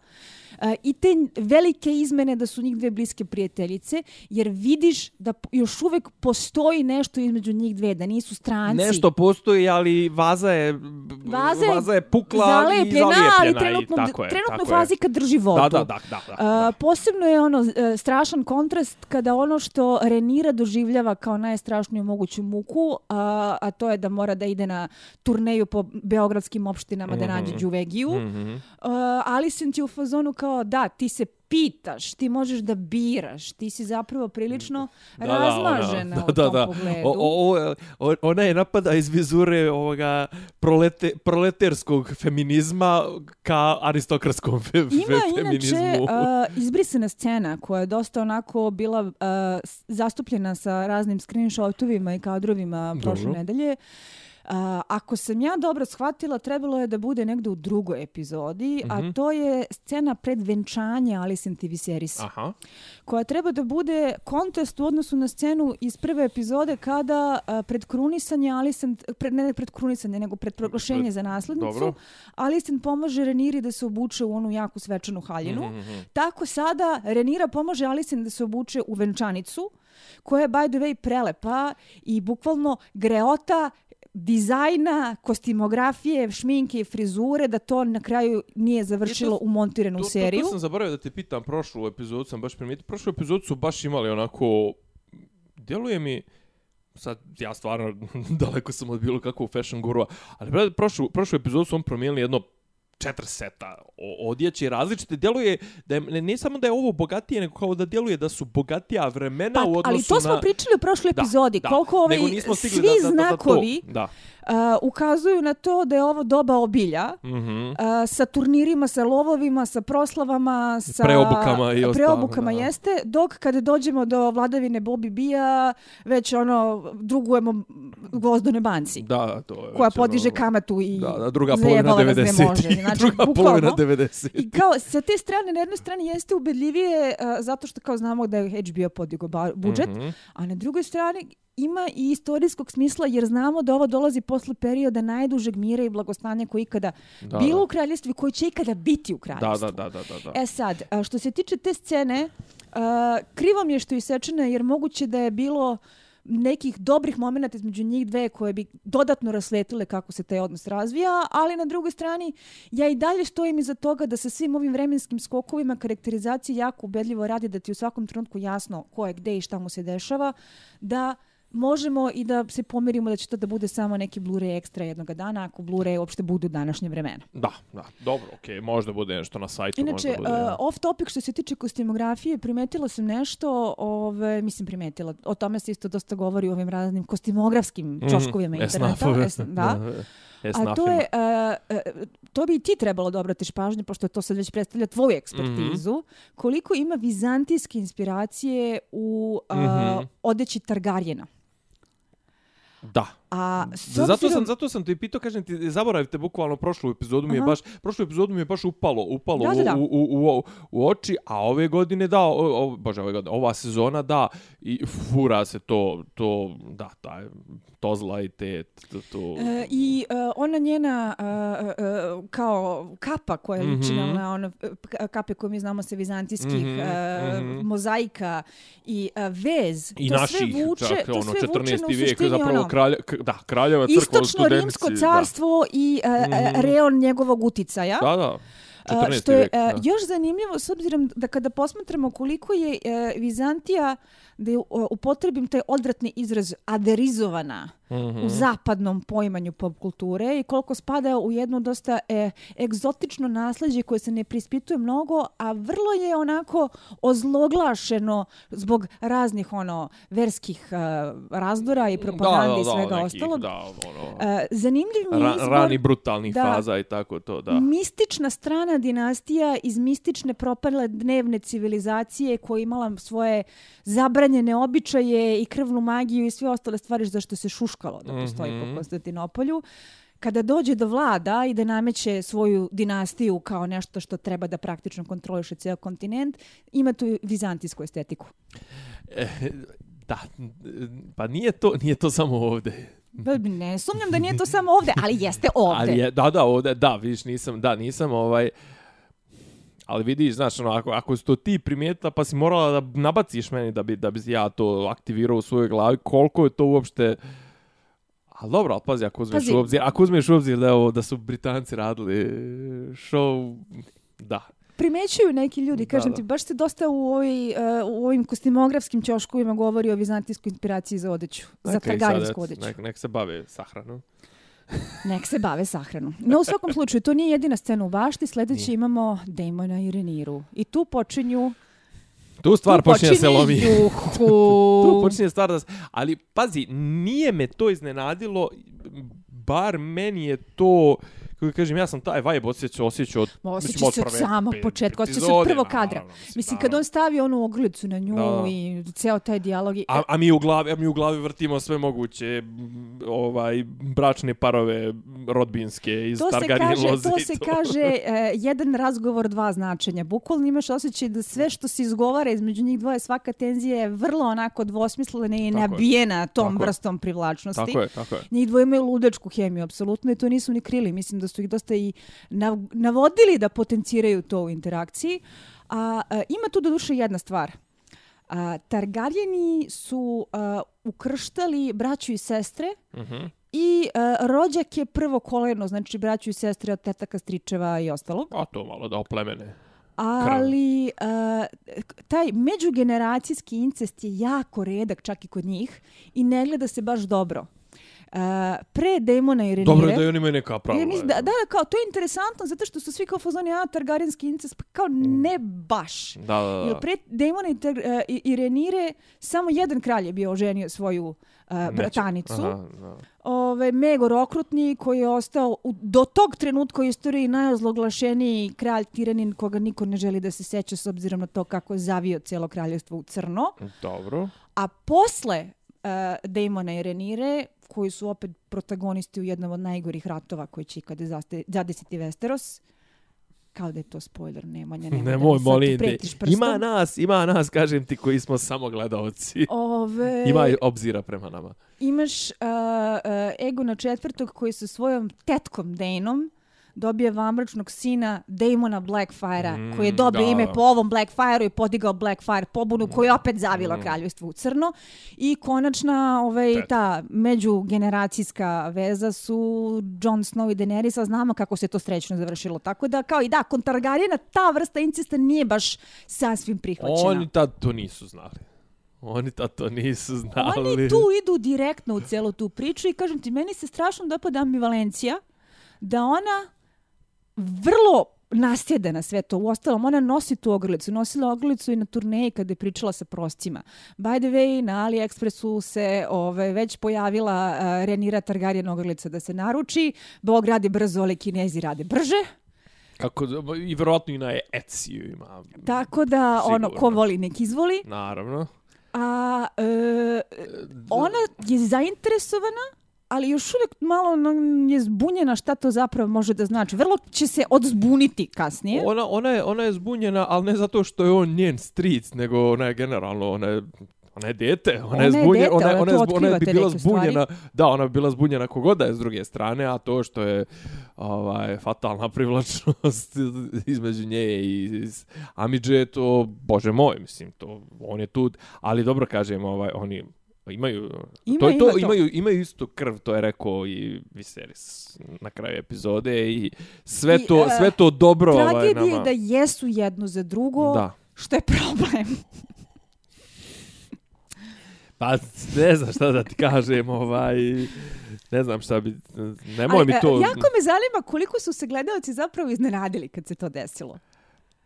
Uh, I te velike izmene da su njih dve bliske prijateljice, jer vidiš da još uvek postoji nešto između njih dve, da nisu stranci. Nešto postoji, ali vaza je, Vaza je vaza je pukla zalepljena, i zalijepljena. ali i trenutno, tako je, trenutno tako fazi kad drži vodu. Da, da, da, da, da, da. Uh, posebno je ono uh, strašan kontrast kada ono što Renira doživljava kao najstrašniju moguću muku, a, a to je da mora da ide na turneju po beogradskim opštinama da nađe Đuvegiju. Mhm. Uh, Alicent je u fazonu kao da, ti se pitaš, ti možeš da biraš, ti si zapravo prilično Da, razmažena da, u da, tom da. pogledu. O, o, o, ona je napada iz vizure ovoga prolete, proleterskog feminizma ka aristokratskom fe, Ima fe, feminizmu. inače uh, izbrisana scena koja je dosta onako bila uh, zastupljena sa raznim screenshotovima i kadrovima prošle Dobro. nedelje. Uh, ako sam ja dobro shvatila, trebalo je da bude negde u drugoj epizodi, Mhm. a to je scena pred venčanja Alicent i Viserys, Aha. koja treba da bude kontest u odnosu na scenu iz prve epizode kada uh, pred krunisanje Alicent, pred, ne pred krunisanje, nego pred proglašenje Pred- za naslednicu, dobro. Alicent pomaže Reniri da se obuče u onu jaku svečanu haljinu. Mhm, Tako sada Renira pomaže Alicent da se obuče u venčanicu, koja je by the way prelepa i bukvalno greota dizajna, kostimografije, šminke i frizure, da to na kraju nije završilo u montiranu To, to, seriju. to sam zaboravio da te pitam, prošlu epizodu sam baš primijetio. Prošlu epizodu su baš imali onako, djeluje mi, sad ja stvarno daleko sam od bilo kakvog fashion gurua, ali prošlu, prošlu epizodu su on promijenili jedno četiri seta odjeće različite. Djeluje da je, ne, ne samo da je ovo bogatije, nego kao da djeluje da su bogatija vremena Pa, u odnosu ali to smo na... pričali u prošloj Da, epizodi. da. Koliko ovaj, Nego nismo stigli svi da- da- da- da to- znakovi Da. Uh, ukazuju na to da je ovo doba obilja. Mhm. Uh, sa turnirima, sa lovovima, sa proslavama, sa Preobukama i ostalo, preobukama da. jeste, dok kada dođemo do vladavine Bobby Bija, već ono drugujemo gvozdone banci. Da, to je koja već podiže ono- kamatu i Da, da, druga polovina zajebala nas gde 90. može. Znači, druga polovina 90. I kao, sa te strane, na jednoj strani jeste ubedljivije uh, zato što kao znamo da je HBO podigo budžet, Mhm. a na drugoj strani ima i istorijskog smisla jer znamo da ovo dolazi posle perioda najdužeg mira i blagostanja koji ikada Da, bilo da. u kraljestvu i koji će ikada biti u kraljestvu. da, da, da, da. da. E sad, što se tiče te scene, krivo mi je što je isečena jer moguće da je bilo nekih dobrih momenta između njih dve koje bi dodatno rasvetile kako se taj odnos razvija, ali na drugoj strani ja i dalje stojim iza toga da sa svim ovim vremenskim skokovima karakterizacija jako ubedljivo radi da ti u svakom trenutku jasno ko je gde i šta mu se dešava, da možemo i da se pomirimo da će to da bude samo neki Blu-ray ekstra jednog dana, ako Blu-ray uopšte budu današnje vremena. Da, da, dobro, okej, okay. možda bude nešto na sajtu, Inače, možda bude... uh, off topic što se tiče kostimografije, primetila sam nešto, ove, mislim primetila, o tome se isto dosta govori u ovim raznim kostimografskim čoškovima Mhm, interneta. esnafove. Es- da. A to je, uh, uh, to bi i ti trebalo da obratiš pažnju, pošto to sad već predstavlja tvoju ekspertizu, Mhm. koliko ima vizantijske inspiracije u uh, Mhm. odeći Targarjena. Da. A Da, zato obzirom- sam zato sam ti pitao, kažem ti, zaboravite bukvalno prošlu epizodu mi je Aha. baš prošlu epizodu mi je baš upalo, upalo Da, da, da. U, u, u, u, oči, a ove godine da, o, o, bože, ove godine, ova sezona da i fura se to to da, taj to zla i te to, to E, I e, ona njena e, e, kao kapa koja liči Mhm. na na ono e, kape koje mi znamo sa vizantijskih Mhm, e, mhm. mozaika i e, vez. i to naših, sve vuče, čak, to ono, sve vuče 14. na u vijek, suštini zapravo ono, kralja, da, kraljeva crkva, Istočno rimsko studenci, carstvo i e, e, Mhm. reon njegovog uticaja. Da, da, da. 14. što je vijek, da. još zanimljivo s obzirom da kada posmatramo koliko je e, Vizantija da je, upotrebim taj odvratni izraz aderizovana Mhm. u zapadnom poimanju pop kulture i koliko spada u jedno dosta e, egzotično nasleđe koje se ne prispituje mnogo, a vrlo je onako ozloglašeno zbog raznih ono verskih e, razdora i propagande i svega ostalog. Da, ono, E, zanimljiv mi je ra, izbor rani brutalnih da. faza i tako to, da. mistična strana dinastija iz mistične propale dnevne civilizacije koja je imala svoje zabranjene običaje i krvnu magiju i sve ostale stvari za što se šuškalo da postoji Mhm. po Konstantinopolju. Kada dođe do vlada i da nameće svoju dinastiju kao nešto što treba da praktično kontroliše ceo kontinent, ima tu vizantijsku estetiku. E, da, pa nije to, nije to samo ovde. Pa Ne sumnjam da nije to samo ovde, ali jeste ovde. Ali je, da, da, ovde, da, vidiš, nisam, da, nisam ovaj, ali vidiš, znaš, ono, ako, ako si to ti primijetila, pa si morala da nabaciš meni da bi, da bi ja to aktivirao u svojoj glavi, koliko je to uopšte, Ali dobro, ali pazi, ako uzmeš Pazi. u obzir, ako uzmeš u obzir da, ovo, da su Britanci radili show, da. primećuju neki ljudi, Da, kažem da. ti, baš se dosta u, ovoj, uh, u ovim kostimografskim ćoškovima govori o vizantijskoj inspiraciji za odeću, za Neka targarinsku eto, odeću. Nek, nek se bave sahranom. Nek se bave sahranom. No u svakom slučaju, to nije jedina scena u bašti, sljedeći imamo Damona i Reniru. I tu počinju... Tu stvar tu počinje se lomi. tu počinje stvar da. Ali, pazi, nije me to iznenadilo, bar meni je to... Kako kažem, ja sam taj vibe osjećao, osjećao od, Ma, mislim, Osjeća se od prve samog početka, osjeća se od prvog kadra. naravno, Mislim, kad naravno. on stavi onu ogrlicu na nju Da, i ceo taj dijalog... i- A, a mi u glavi, a mi u glavi vrtimo sve moguće ovaj bračne parove rodbinske iz To se Targaryen kaže, loze to se kaže e, jedan razgovor, dva značenja. Bukvalno imaš osjećaj da sve što se izgovara između njih dvoje, svaka tenzija je vrlo onako dvosmislena i Tako je. nabijena tom Tako je. vrstom privlačnosti. Tako je, tako je. Njih dvoje imaju ludačku hemiju, apsolutno, i to nisu ni krili. Mislim da su ih dosta i nav- navodili da potenciraju to u interakciji. A, a ima tu do duše jedna stvar. A, Targaryeni su a, ukrštali braću i sestre Mhm. i a, rođak je prvo koleno, znači braću i sestre od tetaka, stričeva i ostalog. A to malo da oplemene. Ali a, taj međugeneracijski incest je jako redak čak i kod njih i ne gleda se baš dobro. Pre Demona i Renire... Dobro je da i oni imaju neka pravila. Mislim, da, da, da, kao, to je interesantno zato što su svi kao fazoni, a, Targaryenski incest, pa kao ne baš. Da, da, da. Jer pre Daemona i, Tar, e, i, i Renire samo jedan kralj je bio oženio svoju uh, bratanicu. Aha, da. Ove, Megor Okrutni koji je ostao u, do tog trenutka u istoriji najozloglašeniji kralj Tiranin koga niko ne želi da se seća s obzirom na to kako je zavio cijelo kraljevstvo u crno. Dobro. A posle uh, Daemona i Renire, koji su opet protagonisti u jednom od najgorih ratova koji će ikada zadesiti Westeros, kao da je to spoiler, Nemanja, nemoj, da Nemoj, sad molim te. Ima nas, ima nas, kažem ti, koji smo samo gledalci. Ove, Ima obzira prema nama. Imaš uh, uh, Egona četvrtog koji sa svojom tetkom Dejnom dobije vamračnog sina Daemona Blackfire-a, Mm, koji je dobio da, ime po ovom Blackfire-u i podigao Blackfire pobunu koju je opet zavila Mm. kraljevstvo u crno. I konačna ovaj, ta međugeneracijska veza su Jon Snow i Daenerys, a znamo kako se to srećno završilo. Tako da, kao i da, kod Targaryena ta vrsta incesta nije baš sasvim prihvaćena. Oni tad to nisu znali. Oni ta to nisu znali. Oni tu idu direktno u celu tu priču i kažem ti, meni se strašno dopada ambivalencija da ona vrlo nasjede na sve to. Uostalom, ona nosi tu ogrlicu. Nosila ogrlicu i na turneji kada je pričala sa proscima. By the way, na AliExpressu se ove, već pojavila uh, Renira Targaryen ogrlica da se naruči. Bog radi brzo, ali kinezi rade brže. Kako, I verovatno i na Etsy ima. Tako da, sigurno. ono, ko voli, nek izvoli. Naravno. A e, ona je zainteresovana ali još uvijek malo je zbunjena šta to zapravo može da znači. Vrlo će se odzbuniti kasnije. Ona, ona, je, ona je zbunjena, ali ne zato što je on njen stric, nego ona je generalno, ona je Ona je dete, ona, ona je zbunjena, ona, ona, ona, ona je bi bila zbunjena, stvari. da, ona bi bila zbunjena kogoda je s druge strane, a to što je ovaj fatalna privlačnost između nje i Amidže, to, bože moj, mislim, to, on je tu, ali dobro kažem, ovaj, oni, imaju ima, to, ima to, to. imaju imaju isto krv to je rekao i Viserys na kraju epizode i sve I, to uh, sve to dobro ovaj nama da jesu jedno za drugo da. što je problem pa ne znam šta da ti kažem ovaj ne znam šta bi nemoj mi to jako me zanima koliko su se gledaoci zapravo iznenadili kad se to desilo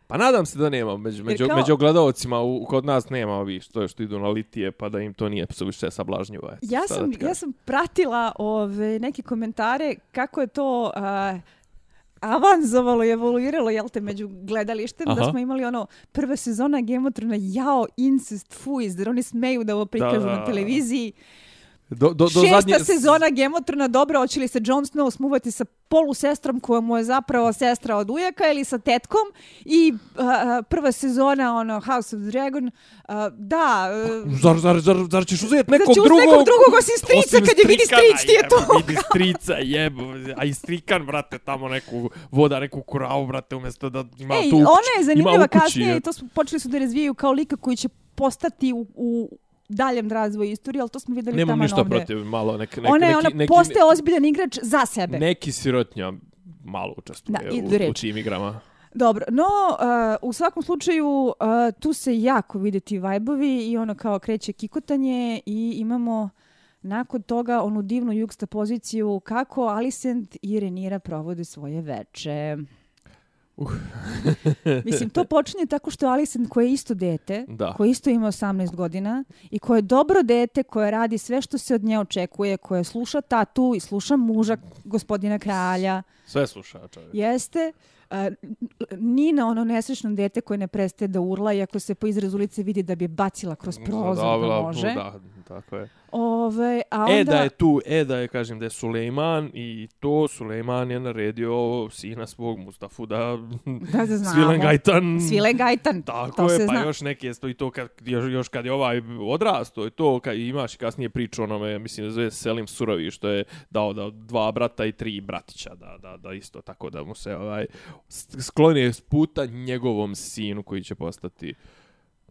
Pa nadam se da nema među među kao... među gledaocima u kod nas nema ovi što što idu na litije pa da im to nije suviše sablažnjivo. Ja sam ja sam pratila ove neke komentare kako je to uh, avanzovalo i evoluiralo jel te među gledalištem Aha. da smo imali ono prva sezona Game of Thrones jao incest fu iz oni smeju da ovo prikažu da, da, da. Do, do, do Šesta zadnje... sezona Gemotrona, dobro, hoće li se Jon Snow smuvati sa polusestrom koja mu je zapravo sestra od ujaka ili sa tetkom? I uh, prva sezona ono House of Dragon uh, da uh, zar, zar, zar, zar ćeš uzeti nekog da drugog? nekog drugog osim strica kad je vidi stric ti je to? vidi strica jebo a i strikan brate tamo neku voda neku kuravu brate umjesto da ima Ej, tu ona je zanimljiva kasnije i to su počeli su da razvijaju kao lika koji će postati u, u daljem razvoju istorije, ali to smo videli tamo ovdje. Nemam ništa protiv, malo nek, nek, ona je, neki, ona neki, postaje ozbiljan igrač za sebe. Neki sirotnja malo učestvuje da, u, u čim igrama. Dobro, no uh, u svakom slučaju uh, tu se jako vide ti vajbovi i ono kao kreće kikotanje i imamo nakon toga onu divnu jugsta poziciju kako Alicent i Renira provode svoje veče. Uh. Mislim, to počinje tako što Alicent, koje je isto dete, da. koje isto ima 18 godina i koje je dobro dete, koje radi sve što se od nje očekuje, koje sluša tatu i sluša muža gospodina kralja. Sve sluša čovjek. Jeste. Uh, Nina, ono nesrećno dete koje ne prestaje da urla, iako se po izrazu lice vidi da bi bacila kroz prozor, da može. Da, tako je. Ove, a onda... E da je tu, e da je, kažem, da je Sulejman i to Sulejman je naredio sina svog Mustafu da... Da, da znamo. Svilen Gajtan. Svilen Gajtan, Tako to je, se pa zna. još neke, i to kad, još, još kad je ovaj odrasto, i to kad imaš kasnije priču onome, mislim da zove Selim Surovi, što je dao da dva brata i tri bratića, da, da, da isto tako da mu se ovaj skloni s puta njegovom sinu koji će postati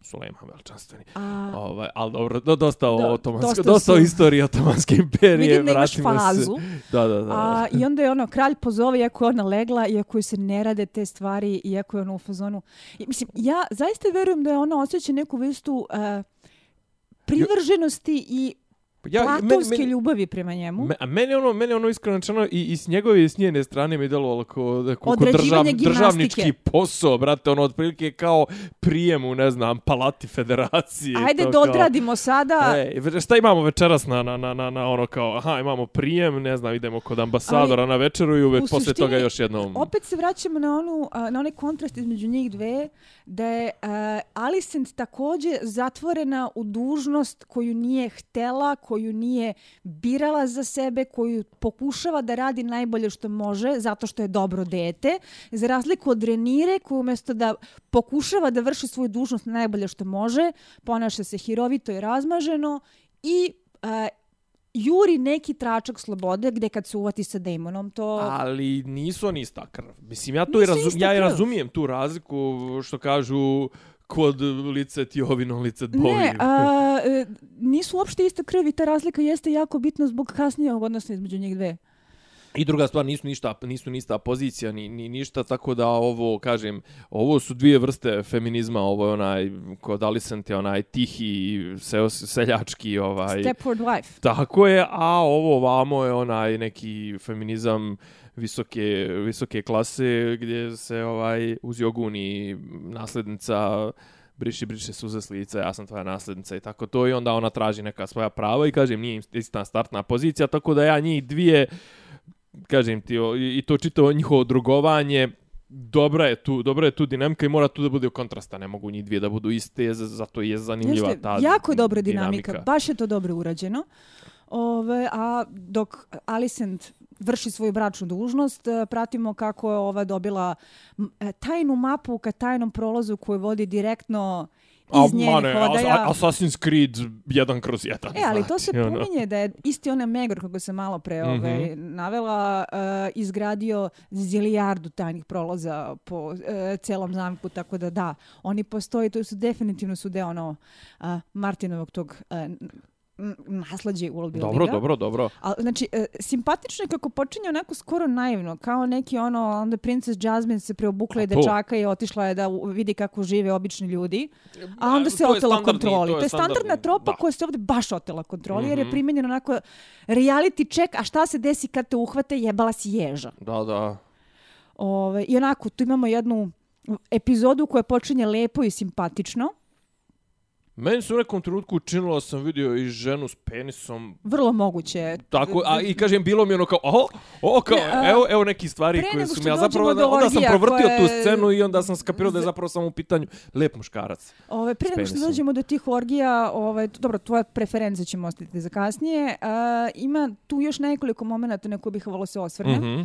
Sulejman veličanstveni. A... Ovaj, ali dobro, do, dosta o Do- dosta dosta, o su- istoriji otomanske imperije. Vidim da imaš vratimo se. fazu. Da, da, da. A, I onda je ono, kralj pozove, iako je ona legla, iako joj se ne rade te stvari, iako je ono u fazonu. I, mislim, ja zaista verujem da je ona osjeća neku vrstu uh, privrženosti i ja, platonske ljubavi prema njemu. Me, a meni ono, meni ono iskreno rečeno i, i s njegove i s njene strane mi kao, kao Određivanje držav, državnički posao, brate, ono otprilike kao prijem u, ne znam, palati federacije. Ajde to da kao- sada. E, šta imamo večeras na, na, na, na, na ono kao, aha, imamo prijem, ne znam, idemo kod ambasadora Ali, na večeru i uvek posle suštini, toga još jednom. Opet se vraćamo na, onu, na onaj kontrast između njih dve, da je uh, Alicent također zatvorena u dužnost koju nije htela, koju nije birala za sebe, koju pokušava da radi najbolje što može, zato što je dobro dete, za razliku od Renire, koju umjesto da pokušava da vrši svoju dužnost najbolje što može, ponaša se hirovito i razmaženo i uh, juri neki tračak slobode gdje kad se uvati sa demonom, to... Ali nisu oni ista krv. Mislim, ja to i razum, ja i razumijem tu razliku što kažu kod lice tjovino, lice bovino. Ne, a, e, nisu uopšte iste krvi, ta razlika jeste jako bitna zbog kasnijeg odnosa između njih dve. I druga stvar, nisu ništa, nisu ništa pozicija, ni, ni ništa, tako da ovo, kažem, ovo su dvije vrste feminizma, ovo je onaj, kod Alicent je onaj tihi, se, seljački, ovaj... Stepford wife. Tako je, a ovo vamo je onaj neki feminizam visoke, visoke klase, gdje se ovaj uz joguni naslednica briši, briši suze s lica, ja sam tvoja nasljednica i tako to, i onda ona traži neka svoja prava i kažem, nije ista startna pozicija, tako da ja njih dvije, kažem ti, i to čitavo njihovo drugovanje, dobra je tu, dobra je tu dinamika i mora tu da bude kontrasta, ne mogu njih dvije da budu iste, zato je zanimljiva Jeste, ta jako je dobra dinamika, dinamika. baš je to dobro urađeno. Ove, a dok Alicent vrši svoju bračnu dužnost, e, pratimo kako je ova dobila e, tajnu mapu ka tajnom prolazu koju vodi direktno iz A, njenih ma ne, odaja. As- Assassin's Creed jedan kroz jedan. E, ali to se znači, ono. pominje da je isti onaj Megor, kako se malo pre Mhm. ovaj, navela, uh, izgradio zilijardu tajnih prolaza po uh, celom zamku, tako da da, oni postoji, to su definitivno su deo ono, uh, Martinovog tog uh, naslađe world. Dobro, dobro, dobro. A, znači, e, simpatično je kako počinje onako skoro naivno, kao neki ono, onda Princess Jasmine se preobukla i to? dečaka i otišla je da u- vidi kako žive obični ljudi, a onda se To je otela kontroli. To je, standardna standardni, tropa da. koja se ovdje baš otela kontroli, jer je Mhm. primjenjeno onako reality check, a šta se desi kad te uhvate, jebala si ježa. Da, da. Ove, I onako, tu imamo jednu epizodu koja počinje lepo i simpatično, Meni se u nekom trenutku učinilo da sam vidio i ženu s penisom. vrlo moguće. Tako, a i kažem, bilo mi ono kao, oho, o, kao, Ne, evo, evo neki stvari koje su mi, ja zapravo, do onda sam provrtio koje- tu scenu i onda sam skapirao da je zapravo samo u pitanju lep muškarac. Ove, prije nego što dođemo do tih orgija, ove, dobro, tvoje preferencije ćemo ostaviti za kasnije. A, ima tu još nekoliko momenta na koje bih volila se osvrnem. Mhm.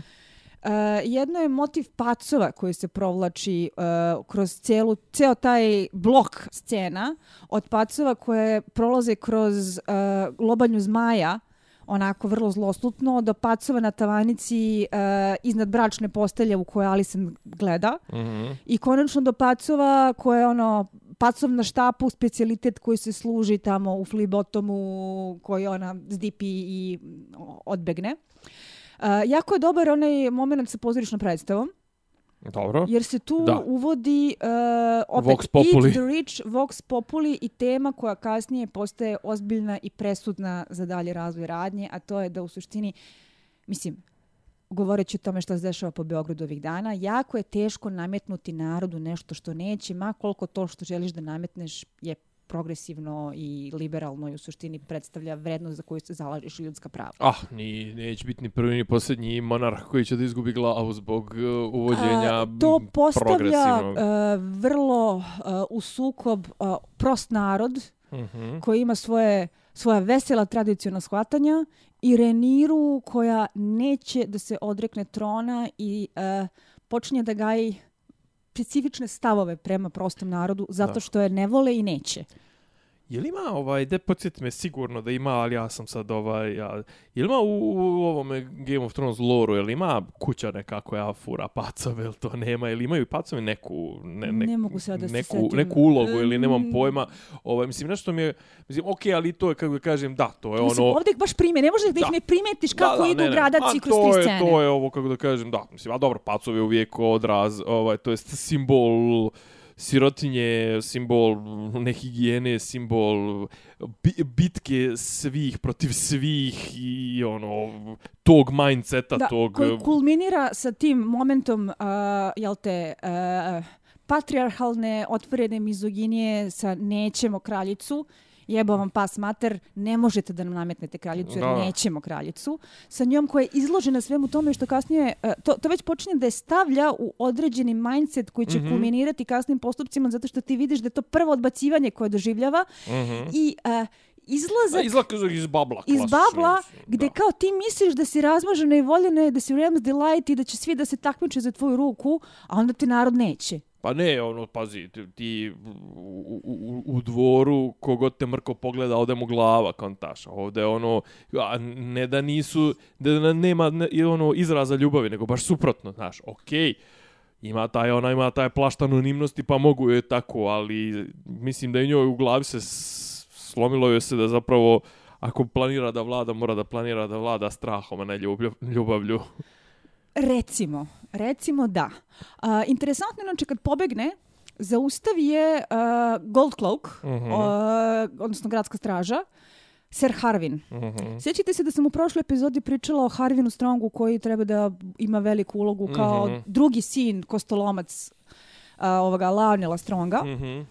E, jedno je motiv pacova koji se provlači e, kroz celu, ceo taj blok scena od pacova koje prolaze kroz e, lobanju zmaja onako vrlo zloslutno, do pacova na tavanici e, iznad bračne postelje u kojoj Alison gleda Mhm. i konačno do pacova koje je ono pacov na štapu, specijalitet koji se služi tamo u flibotomu koji ona zdipi i odbegne. Uh, jako je dobar onaj moment sa pozorišnom predstavom, Dobro. jer se tu Da. uvodi uh, opet Vox populi. Eat the Rich, Vox Populi i tema koja kasnije postaje ozbiljna i presudna za dalje razvoj radnje, a to je da u suštini, mislim, govoreći o tome što se dešava po Beogradu ovih dana, jako je teško nametnuti narodu nešto što neće, ma koliko to što želiš da nametneš je progresivno i liberalno i u suštini predstavlja vrednost za koju se zalažeš i ljudska prava. Ah, ni, neće biti ni prvi ni posljednji monarh koji će da izgubi glavu zbog uh, uvođenja A, to postavlja uh, vrlo uh, u sukob uh, prost narod Mhm. koji ima svoje svoja vesela tradicionalna shvatanja i Reniru koja neće da se odrekne trona i uh, počinje da gaji specifične stavove prema prostom narodu zato Da. što je ne vole i neće. Je li ima ovaj, de podsjeti me sigurno da ima, ali ja sam sad ovaj, ja, je li ima u, u ovome Game of Thrones loru, je li ima kuća neka koja fura pacove, ili to nema, ili imaju pacovi neku, ne, Ne mogu sad da se neku, setim. neku ulogu, ili nemam Mm. pojma, ovaj, mislim, nešto mi je, mislim, okej, ali to je, kako da kažem, da, to je Mislim, ono... ovdje ih baš prime, ne možeš da ih Da. ne primetiš kako idu ne, ne. gradaci kroz to te je, scene. To je ovo, kako da kažem, da, mislim, a dobro, pacov je uvijek odraz, ovaj, to jest simbol sirotinje, simbol nehigijene, simbol bi, bitke svih protiv svih i ono, tog mindseta, da, tog... koji kulminira sa tim momentom, uh, jel te, uh, patriarhalne, otvorene mizoginije sa nećemo kraljicu, jebo vam pas mater, ne možete da nam nametnete kraljicu jer Da. nećemo kraljicu. Sa njom koja je izložena svemu tome što kasnije, uh, to, to već počinje da je stavlja u određeni mindset koji će Mhm. kulminirati kasnim postupcima zato što ti vidiš da je to prvo odbacivanje koje doživljava Mhm. i uh, izlazak Izlak iz babla. iz babla mislim, gde da. kao ti misliš da si razmažena i voljena, da si Rams Delight i da će svi da se takmiče za tvoju ruku, a onda ti narod neće. Pa ne, ono, pazi, ti, ti u, u, u dvoru, kogod te mrko pogleda, ode mu glava, kontaš. Ovde, ono, a ne da nisu, da nema ne, ono, izraza ljubavi, nego baš suprotno, znaš, okej, ima taj, ona ima taj plašt anonimnosti, pa mogu je tako, ali mislim da je njoj u glavi se slomilo joj se da zapravo ako planira da vlada, mora da planira da vlada strahom, a ne ljubavlju. Recimo, recimo da. Uh, interesantno je, znači, kad pobegne, zaustavi je uh, Gold Cloak, mm -hmm. uh, odnosno gradska straža, Sir Harvin. Mm -hmm. Sjećate se da sam u prošloj epizodi pričala o Harvinu Strongu koji treba da ima veliku ulogu kao mm -hmm. drugi sin, kostolomac uh, ovoga Lionela Stronga. Mm -hmm.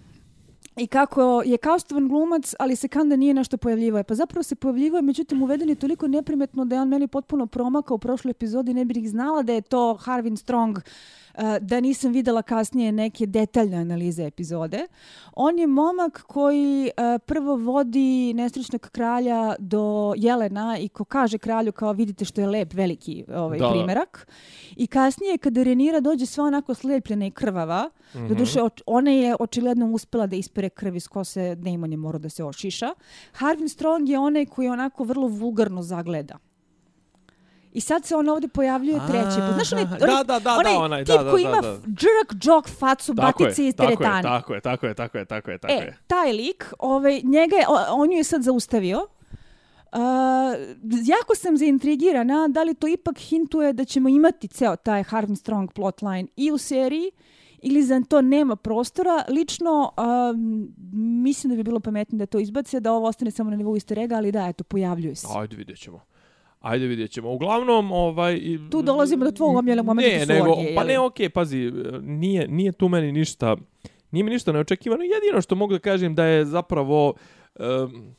I kako je kaustovan glumac, ali se kanda nije nešto pojavljivo. E, pa zapravo se pojavljivo, međutim uveden je toliko neprimetno da je on meni potpuno promakao u prošloj epizodi. Ne bih znala da je to Harvin Strong uh, da nisam videla kasnije neke detaljne analize epizode. On je momak koji prvo vodi nesrećnog kralja do Jelena i ko kaže kralju kao vidite što je lep veliki ovaj da. primerak. I kasnije kada Renira dođe sva onako slepljena i krvava, mm -hmm. doduše ona je očigledno uspela da ispere krv iz kose, Damon je morao da se ošiša. Harvin Strong je onaj koji onako vrlo vulgarno zagleda. I sad se on ovdje pojavljuje treći put. Znaš onaj, onaj, da, da, da, onaj, onaj tip da, da, koji ima da, da. jerk jog facu Tako batice iz tako je, teretane. tako je, tako je, tako je, tako je, tako je. E, taj lik, ovaj, njega je, on ju je sad zaustavio. Uh, jako sam zaintrigirana da li to ipak hintuje da ćemo imati ceo taj Harvin Strong plotline i u seriji ili za to nema prostora. Lično um, mislim da bi bilo pametnije da to izbace, da ovo ostane samo na nivou easter egga, ali da, eto, pojavljuje se. Ajde, vidjet ćemo. Ajde vidjet ćemo. Uglavnom, ovaj... Tu dolazimo do tvojeg omjelja momenta Ne, nego, pa ne, okej, okay, pazi, nije, nije tu meni ništa, nije mi ništa neočekivano. Jedino što mogu da kažem da je zapravo, um,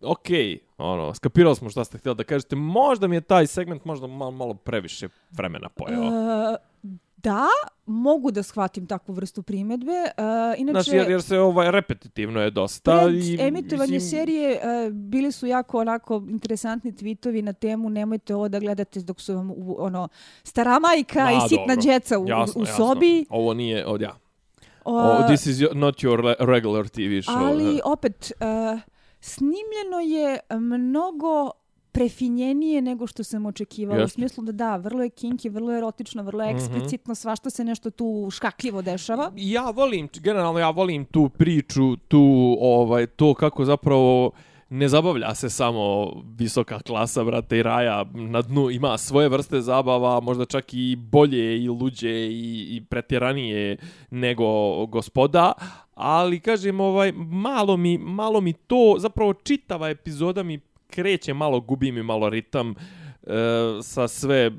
okay, ono, skapirali smo šta ste htjeli da kažete. Možda mi je taj segment možda malo, malo previše vremena pojeo. Uh, da, mogu da shvatim takvu vrstu primjedbe. Uh, inače, znači, jer, jer se ovaj repetitivno je dosta. Pred i, emitovanje mislim... serije uh, bili su jako onako interesantni tweetovi na temu nemojte ovo da gledate dok su vam u, ono, stara majka i sitna dobro. djeca u, jasno, u sobi. Jasno. Ovo nije, od ja. Uh, oh, this is not your regular TV show. Ali opet, uh, snimljeno je mnogo prefinjenije nego što sam očekivala. Yes. U smislu da da, vrlo je kinky, vrlo je erotično, vrlo je mhm. eksplicitno, mm -hmm. svašta se nešto tu škakljivo dešava. Ja volim, generalno ja volim tu priču, tu ovaj to kako zapravo ne zabavlja se samo visoka klasa, brate, i raja na dnu ima svoje vrste zabava, možda čak i bolje i luđe i, i pretjeranije nego gospoda, ali kažem ovaj malo mi malo mi to zapravo čitava epizoda mi kreće malo, gubi mi malo ritam e, sa sve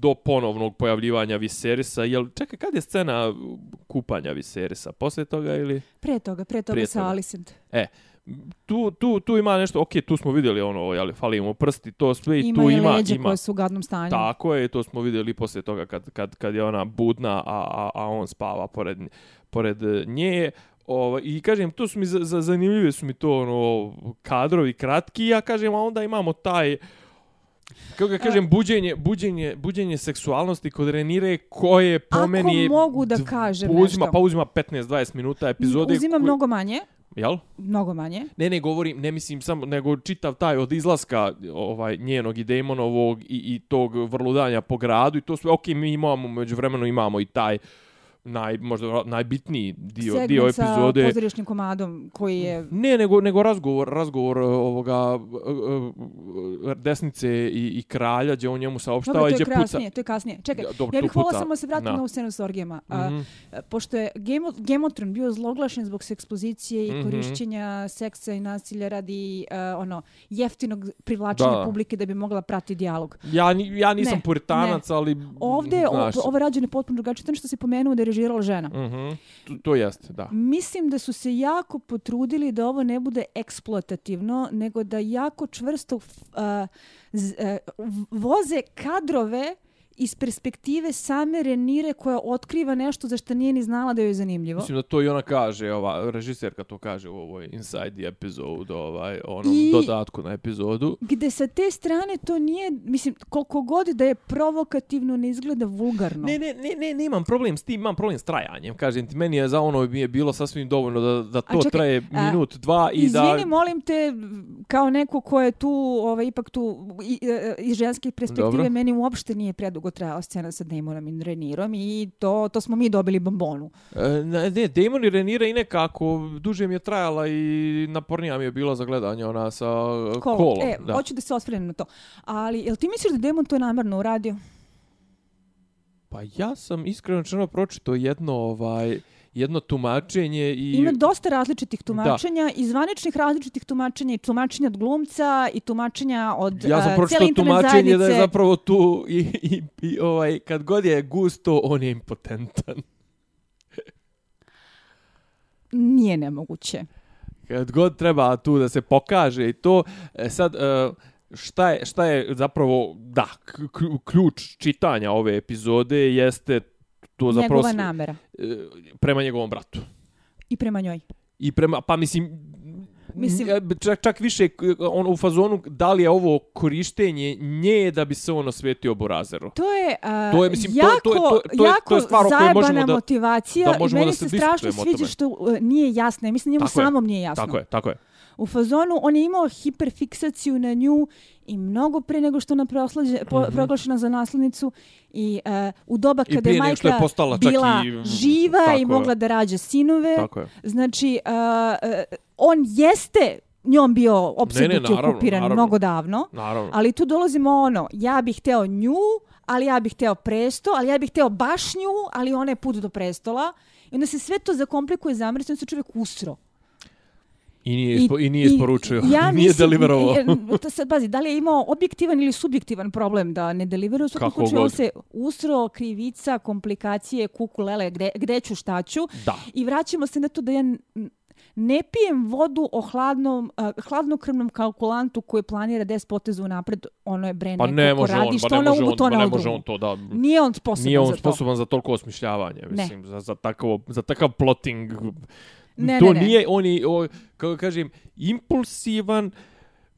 do ponovnog pojavljivanja Viserisa. Jel, čekaj, kad je scena kupanja Viserisa? Poslije toga ili? Pre toga, pre toga pre sa toga. Alicent. E, tu, tu, tu ima nešto, ok, tu smo vidjeli ono, jel, fali mu prsti, to sve i tu ima... Ima leđe koje su u gadnom stanju. Tako je, to smo vidjeli poslije toga kad, kad, kad je ona budna, a, a, a on spava pored, pored nje. Ovo, I kažem, to su mi za, za, zanimljive su mi to ono, kadrovi kratki, ja kažem, a onda imamo taj, kako ga kažem, buđenje, buđenje, buđenje seksualnosti kod Renire koje po Ako meni... Ako mogu da kažem uzima, nešto. Pa uzima 15-20 minuta epizode. Uzima koje... mnogo manje. Jel? Mnogo manje. Ne, ne govorim, ne mislim samo, nego čitav taj od izlaska ovaj, njenog i Damonovog i, i tog vrludanja po gradu i to sve, ok, mi imamo, među vremenu imamo i taj naj možda najbitniji dio Segment dio epizode Segment sa pozorišnim komadom koji je ne nego nego razgovor razgovor e, ovoga e, e, desnice i, i kralja gdje on njemu saopštava i gdje puca kasnije, to je kasnije čekaj ja, dobro, ja bih volila samo se vratiti na ovu scenu s orgijama mm -hmm. pošto je Game, Thrones bio zloglašen zbog ekspozicije i mm -hmm. korišćenja seksa i nasilja radi uh, ono jeftinog privlačenja da. publike da bi mogla prati dijalog ja ja nisam ne, puritanac ne. ali ovde ovo rađeno potpuno drugačije to što se pomenuo da je režirala žena. Mm to, to jeste, da. Mislim da su se jako potrudili da ovo ne bude eksploatativno, nego da jako čvrsto uh, z, uh, voze kadrove iz perspektive same Renire koja otkriva nešto za što nije ni znala da joj je zanimljivo. Mislim da to i ona kaže, ova režiserka to kaže u ovoj Inside the Episode, ovaj, onom I dodatku na epizodu. Gde sa te strane to nije, mislim, koliko god da je provokativno, ne izgleda vulgarno. Ne, ne, ne, ne, ne imam problem s tim, imam problem s trajanjem. Kažem ti, meni je za ono mi je bilo sasvim dovoljno da, da to čekaj, traje minut, a, dva i izvini, da... Izvini, molim te, kao neko ko je tu, ovaj, ipak tu, iz ženskih perspektive, Dobro. meni uopšte nije predugo dugo trajala scena sa Damonom i Renirom i to, to smo mi dobili bombonu. E, ne, Damon i Renira i nekako, duže mi je trajala i napornija mi je bila za gledanje ona sa Kolo. kolom. E, da. hoću da se osvrnem na to. Ali, jel ti misliš da Damon to namjerno uradio? Pa ja sam iskreno čeno pročito jedno ovaj jedno tumačenje i Ima dosta različitih tumačenja, i zvaničnih različitih tumačenja, i tumačenja od glumca, i tumačenja od ja sam uh, pročitao cijele internet tumačenje zajednice. da je zapravo tu i, i, i ovaj kad god je gusto on je impotentan. Nije nemoguće. Kad god treba tu da se pokaže i to e, sad e, šta je šta je zapravo da ključ čitanja ove epizode jeste to zapravo Njegova namera. e, prema njegovom bratu. I prema njoj. I prema, pa mislim, Mislim- mislim čak, čak više k- on u fazonu da li je ovo korištenje nje da bi se on osvetio Borazeru. To je, uh, To je, mislim, to- jako, to je- to- to je- jako to je stvar o kojoj možemo zajebana da- motivacija da možemo i meni da se se strašno sviđa što uh, nije jasno. Ja Mislim, njemu Tako je. samom nije jasno. Tako je, tako je. U fazonu on je imao hiperfiksaciju na nju i mnogo pre nego što je ona proslađe, po, Mhm. proglašena za naslednicu i uh, u doba I kada je što je majka postala čak bila i- živa tako i je. mogla da rađa sinove. Tako je. Znači, uh, uh, on jeste njom bio opsednut i naravno, okupiran naravno. mnogo davno. Naravno. Ali tu dolazimo ono, ja bih hteo nju, ali ja bih hteo presto, ali ja bih hteo baš nju, ali ona je put do prestola. I onda se sve to zakomplikuje zamrsti, onda se čovjek usro. I nije, ispo, i, nije isporučio. ja nije mislim, deliverovao. e, to sad, pazi, da li je imao objektivan ili subjektivan problem da ne deliveruje, u svakom Kako slučaju se usro, krivica, komplikacije, kuku, lele, gde, gde ću, šta ću. Da. I vraćamo se na to da ja ne pijem vodu o hladnom, uh, hladnokrvnom kalkulantu koji planira 10 poteza u napred, ono je bre Pa ne može radi, on, što pa ne može on, to pa ne udrugu. može on to da... Nije on sposoban Nije on za to. sposoban za toliko osmišljavanje, mislim, za, za, takvo, za takav plotting. Ne, to ne, ne. nije, on je, o, kako kažem, impulsivan,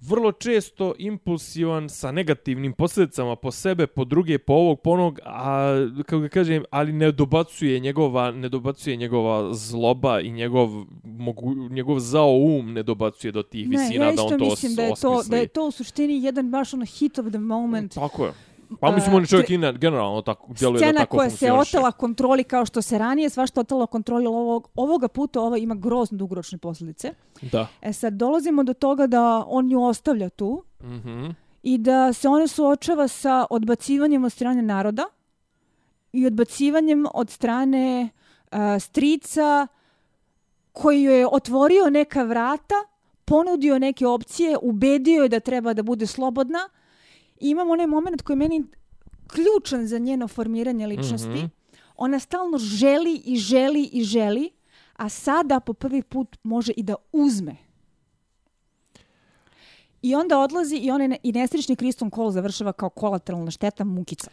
vrlo često impulsivan sa negativnim posljedicama po sebe, po druge, po ovog, po onog, a kako da kažem, ali ne dobacuje njegova, ne dobacuje njegova zloba i njegov, mogu, njegov zao um ne dobacuje do tih Ne, visina ja da on to mislim da je to, da je to u suštini jedan baš ono hit of the moment. Tako je. Pa mislim, on je čovjek to ina- generalno tako, djeluje da Scena tako koja se funkcioniše. otela kontroli kao što se ranije svašta otela kontroli ovog, ovoga puta ova ima grozno dugoročne posljedice. Da. E sad dolazimo do toga da on nju ostavlja tu Mhm. i da se ona suočava sa odbacivanjem od strane naroda i odbacivanjem od strane uh, strica koji joj je otvorio neka vrata, ponudio neke opcije, ubedio je da treba da bude slobodna. I imamo onaj moment koji je meni ključan za njeno formiranje ličnosti. Mhm. Ona stalno želi i želi i želi, a sada po prvi put može i da uzme. I onda odlazi i onaj i nesrećni Kriston Cole završava kao kolateralna šteta mukica.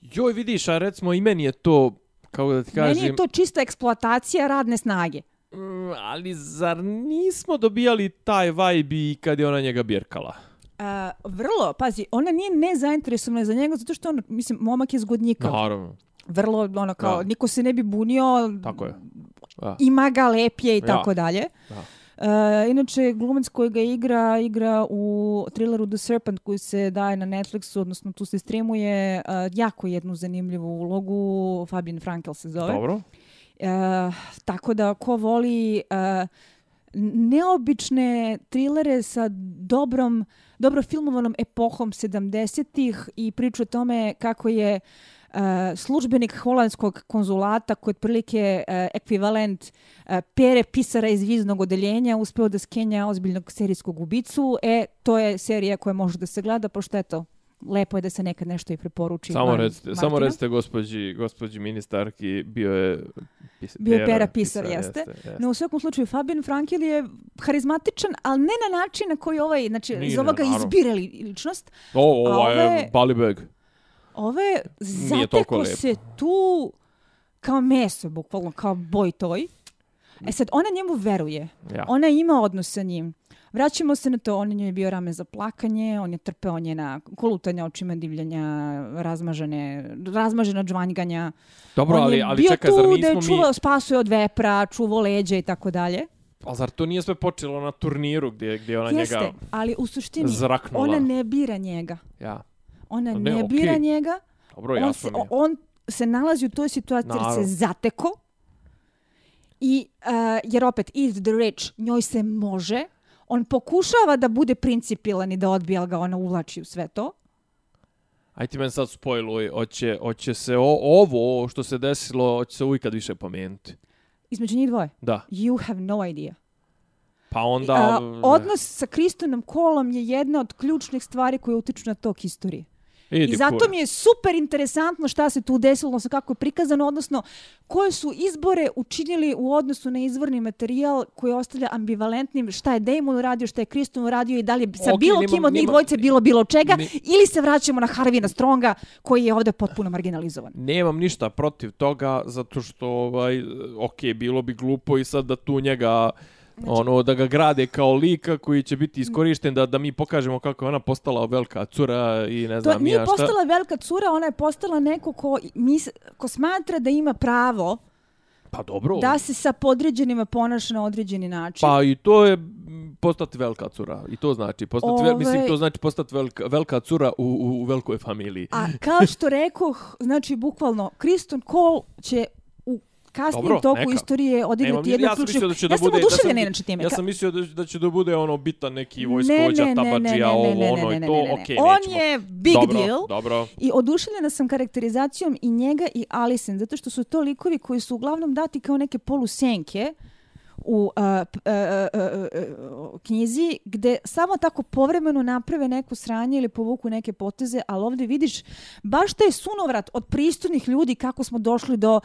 Joj, vidiš, a recimo i meni je to, kako da ti kažem... Meni je to čista eksploatacija radne snage. Mm, ali zar nismo dobijali taj vibe i kad je ona njega birkala? Uh, vrlo, pazi, ona nije nezainteresovana za njega zato što on, mislim, momak je zgodnjikav. Naravno, Vrlo, ono, kao, Da. niko se ne bi bunio, tako je. Da. ima ga lepje i Ja. tako dalje. Da. Uh, inače, glumac koji ga igra, igra u thrilleru The Serpent koji se daje na Netflixu, odnosno tu se streamuje uh, jako jednu zanimljivu ulogu, Fabian Frankel se zove. Dobro. E, tako da ko voli e, neobične trilere sa dobrom, dobro filmovanom epohom 70-ih i priču o tome kako je Uh, službenik holandskog konzulata koji je otprilike uh, ekvivalent uh, pere pisara iz viznog odeljenja uspeo da skenja ozbiljnog serijskog ubicu. E, to je serija koja može da se gleda, pošto eto, lepo je da se nekad nešto i preporuči. Samo van recite, samo recite gospođi, gospođi ministarki, bio je pis, Bio je pera pisar, jeste. jeste. No u svakom slučaju Fabian Frankel je harizmatičan, ali ne na način na koji ovaj, znači Nije, iz ovoga naravno. izbira li- ličnost. O, ovo je ove- Balibeg. Ove Nije toliko zateko se tu kao meso, bukvalno kao boj toj. E sad, ona njemu veruje. Ja. Ona ima odnos sa njim. Vraćamo se na to, on je njoj bio rame za plakanje, on je trpeo njena kolutanja očima divljanja, razmažene, razmažena džvanjganja. Dobro, on ali, je ali bio čekaj, tu zar da je nismo mi... čuvao, spasuje od vepra, čuvao leđa i tako dalje. Ali zar to nije sve počelo na turniru gdje, gdje ona Jeste, njega ali u suštini zraknula? ona ne bira njega. Ja. Ona Ne, ne, bira njega, Dobro, on, jasno se, mi je. on se nalazi u toj situaciji jer se Naravno. zateko i uh, jer opet is the rich njoj se može on pokušava da bude principilan i da odbija ali ga ona uvlači u sve to Aj ti meni sad spojluj, hoće, hoće se o, ovo što se desilo, hoće se uvijek više pomenuti. između njih dvoje Da. you have no idea Pa onda... A, odnos sa Kristonom Kolom je jedna od ključnih stvari koje utiču na tok historije. Idi I zato kur. mi je super interesantno šta se tu desilo, odnosno kako je prikazano, odnosno koje su izbore učinili u odnosu na izvorni materijal koji ostavlja ambivalentnim šta je Damon uradio, šta je Kriston uradio i da li je sa Ok, bilo nemam- kim od njih dvojice bilo bilo čega, Ni- ili se vraćamo na Harvina Stronga koji je ovdje potpuno marginalizovan. Nemam ništa protiv toga, zato što, ovaj, ok, bilo bi glupo i sad da tu njega, ono, da ga grade kao lika koji će biti iskorišten, da, da mi pokažemo kako je ona postala velika cura i ne To znam nije ja šta. postala velika cura, ona je postala neko ko, mis, ko smatra da ima pravo Pa dobro. da se sa podređenima ponaša na određeni način. Pa i to je postati velika cura. I to znači postati, vel, mislim, Ovaj- to znači postati velika, velika cura u, u, u velikoj familiji. A kao što rekoh, znači bukvalno, Kriston Cole će kasnijem Dobro, toku neka. istorije odigrati jednu ja ključnu... da će ja da sam bude... oduševljena ja inače time. Ja sam mislio da, da će da bude ono bitan neki Ne, vojskovođa, ne, ne, ne, tabađija, ne, ovo, ne, ne, ono ne, i ne, to, ne, ne. okej, On nećemo. je big dobro, deal. Dobro, I oduševljena sam karakterizacijom i njega i Alison, zato što su to likovi koji su uglavnom dati kao neke polusenke u p- a, a, a, a, knjizi, gde samo tako povremeno naprave neku sranje ili povuku neke poteze, ali ovdje vidiš baš taj sunovrat od pristojnih ljudi kako smo došli do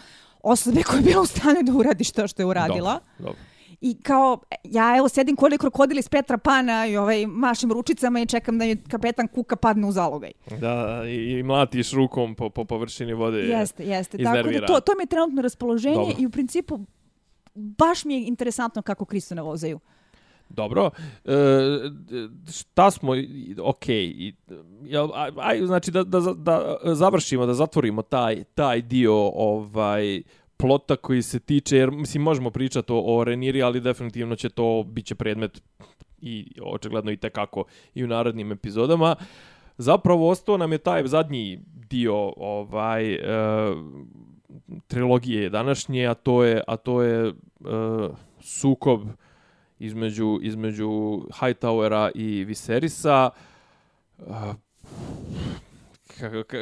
osobe koja je bila u stanju da uradi što što je uradila. Dobro, dobro. I kao, ja evo sedim kod krokodil iz Petra Pana i ovaj, mašim ručicama i čekam da mi kapetan Kuka padne u zalogaj. Da, i, i mlatiš rukom po, po površini vode. Jeste, jeste. Tako da to, to mi je trenutno raspoloženje Dobro. i u principu baš mi je interesantno kako Kristona vozaju. Dobro. E, šta smo, ok, okej, i, aj, aj, znači da, da, da završimo, da zatvorimo taj, taj dio ovaj plota koji se tiče, jer mislim možemo pričati o, o Reniri, ali definitivno će to biće predmet i očigledno i tekako i u narednim epizodama. Zapravo ostao nam je taj zadnji dio ovaj e, trilogije današnje, a to je a to je e, sukob između između Hightowera i Viserisa. A,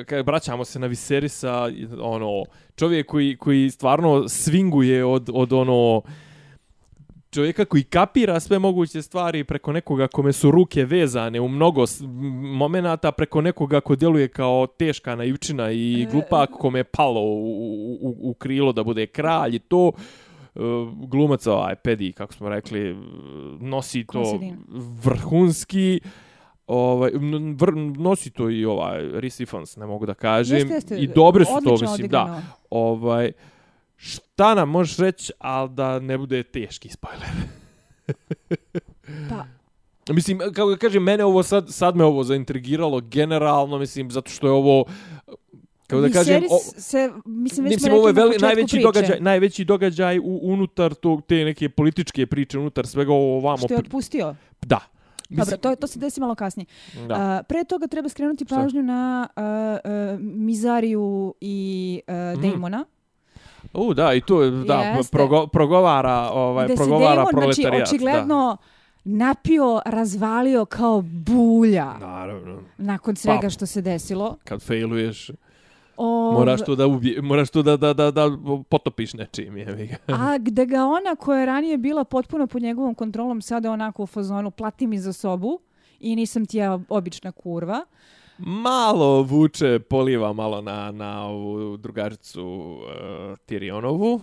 Kad vraćamo se na Viserisa, ono, čovjek koji, koji stvarno svinguje od, od ono, čovjeka koji kapira sve moguće stvari preko nekoga kome su ruke vezane u mnogo momenata, preko nekoga ko djeluje kao teška naivčina i glupak kome je palo u, u, u krilo da bude kralj i to glumac ovaj Pedi, kako smo rekli, nosi to vrhunski ovaj vr, nosi to i ovaj Reese Ifans, ne mogu da kažem Jeste, jeste, i dobre su to mislim da. odigrano. ovaj šta nam možeš reći al da ne bude teški spojler Pa, Mislim, kako da kažem, mene ovo sad, sad me ovo zaintrigiralo generalno, mislim, zato što je ovo, kako da kažem, o, se, mislim, već mislim, ovo je veli, najveći priče, događaj, najveći događaj u, unutar tog, te neke političke priče, unutar svega ovo ovamo. Što je otpustio. Da. Dobro, to, to se desi malo kasnije. da. A, pre toga treba skrenuti Šta? pažnju na a, a, Mizariju i a, Mhm. Damona. U, da, i je, da, Jeste. progo, progovara, ovaj, gde progovara Damon, znači, proletarijat. očigledno napio, razvalio kao bulja Da. Naravno, nakon svega Pa- što se desilo. kad failuješ, Ov- moraš to da ubije, moraš to da, da, da, da potopiš nečim, ga. A gde ga ona koja je ranije bila potpuno pod njegovom kontrolom, sada je onako u fazonu plati mi za sobu i nisam ti ja obična kurva. Malo vuče, poliva malo na, na ovu drugaricu uh, Tyrionovu.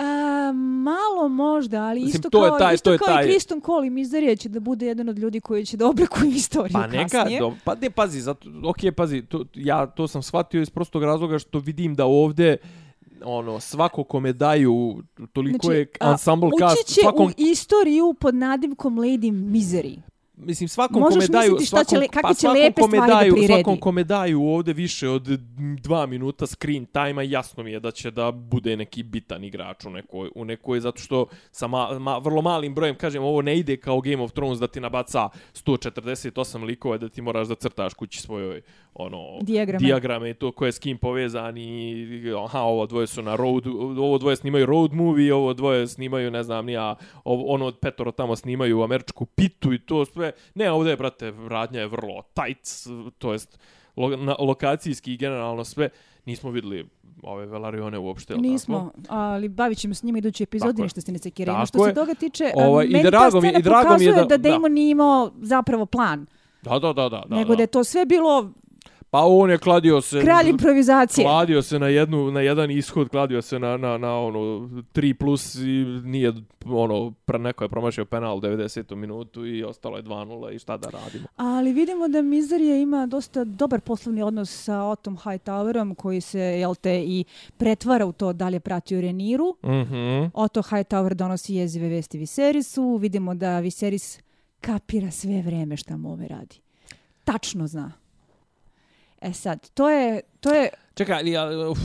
A, malo možda, ali Mislim, isto to je kao, taj- isto to je kao taj- i Kriston Cole i Mizerija će da bude jedan od ljudi koji će da oblikuju istoriju Pa neka, kasnije. do, pa ne, pazi, zato, ok, pazi, to, ja to sam shvatio iz prostog razloga što vidim da ovde ono, svako kome daju, toliko je a, ensemble cast, svakom, u istoriju pod nadimkom Lady Misery. Mislim, svakom Možeš kome daju, šta će svakom, le- kakve pa će svakom lepe kome stvari da daju, priredi. Svakom kome daju ovde više od dva minuta screen time-a, jasno mi je da će da bude neki bitan igrač u nekoj, u nekoj zato što sa ma, ma, vrlo malim brojem, kažem, ovo ne ide kao Game of Thrones da ti nabaca 148 likova da ti moraš da crtaš kući svojoj ono Dijagrame. dijagrame i to ko je s kim povezan i aha ovo dvoje su na road ovo dvoje snimaju road movie ovo dvoje snimaju ne znam ni ja ovo, ono od petoro tamo snimaju američku pitu i to sve ne ovdje je brate radnja je vrlo tight to jest lo, na, lokacijski i generalno sve nismo videli ove velarione uopšte Nismo, tako? ali bavit ćemo s njima idući epizodi, ništa se ne. Tako Što se toga tiče, Ovaj, i meni ta drago mi- scena i drago mi je pokazuje da- da, da. Damon nije imao zapravo plan, da da da da da nego da je to sve bilo pa on je kladio se kralj improvizacije. kladio se na jednu na jedan ishod kladio se na na na ono 3 plus i nije ono pre neko je promašio penal u 90. minutu i ostalo je 2:0 i šta da radimo Ali vidimo da Mizerija ima dosta dobar poslovni odnos sa Otom Hightowerom koji se, jel te, i pretvara u to da li je pratio Reniru. Mhm. Otto Hightower donosi jezive vesti Viserisu. Vidimo da Viseris kapira sve vreme šta mu ove radi. Tačno zna. E sad, to je, to je Čekaj, ali, ali, uf,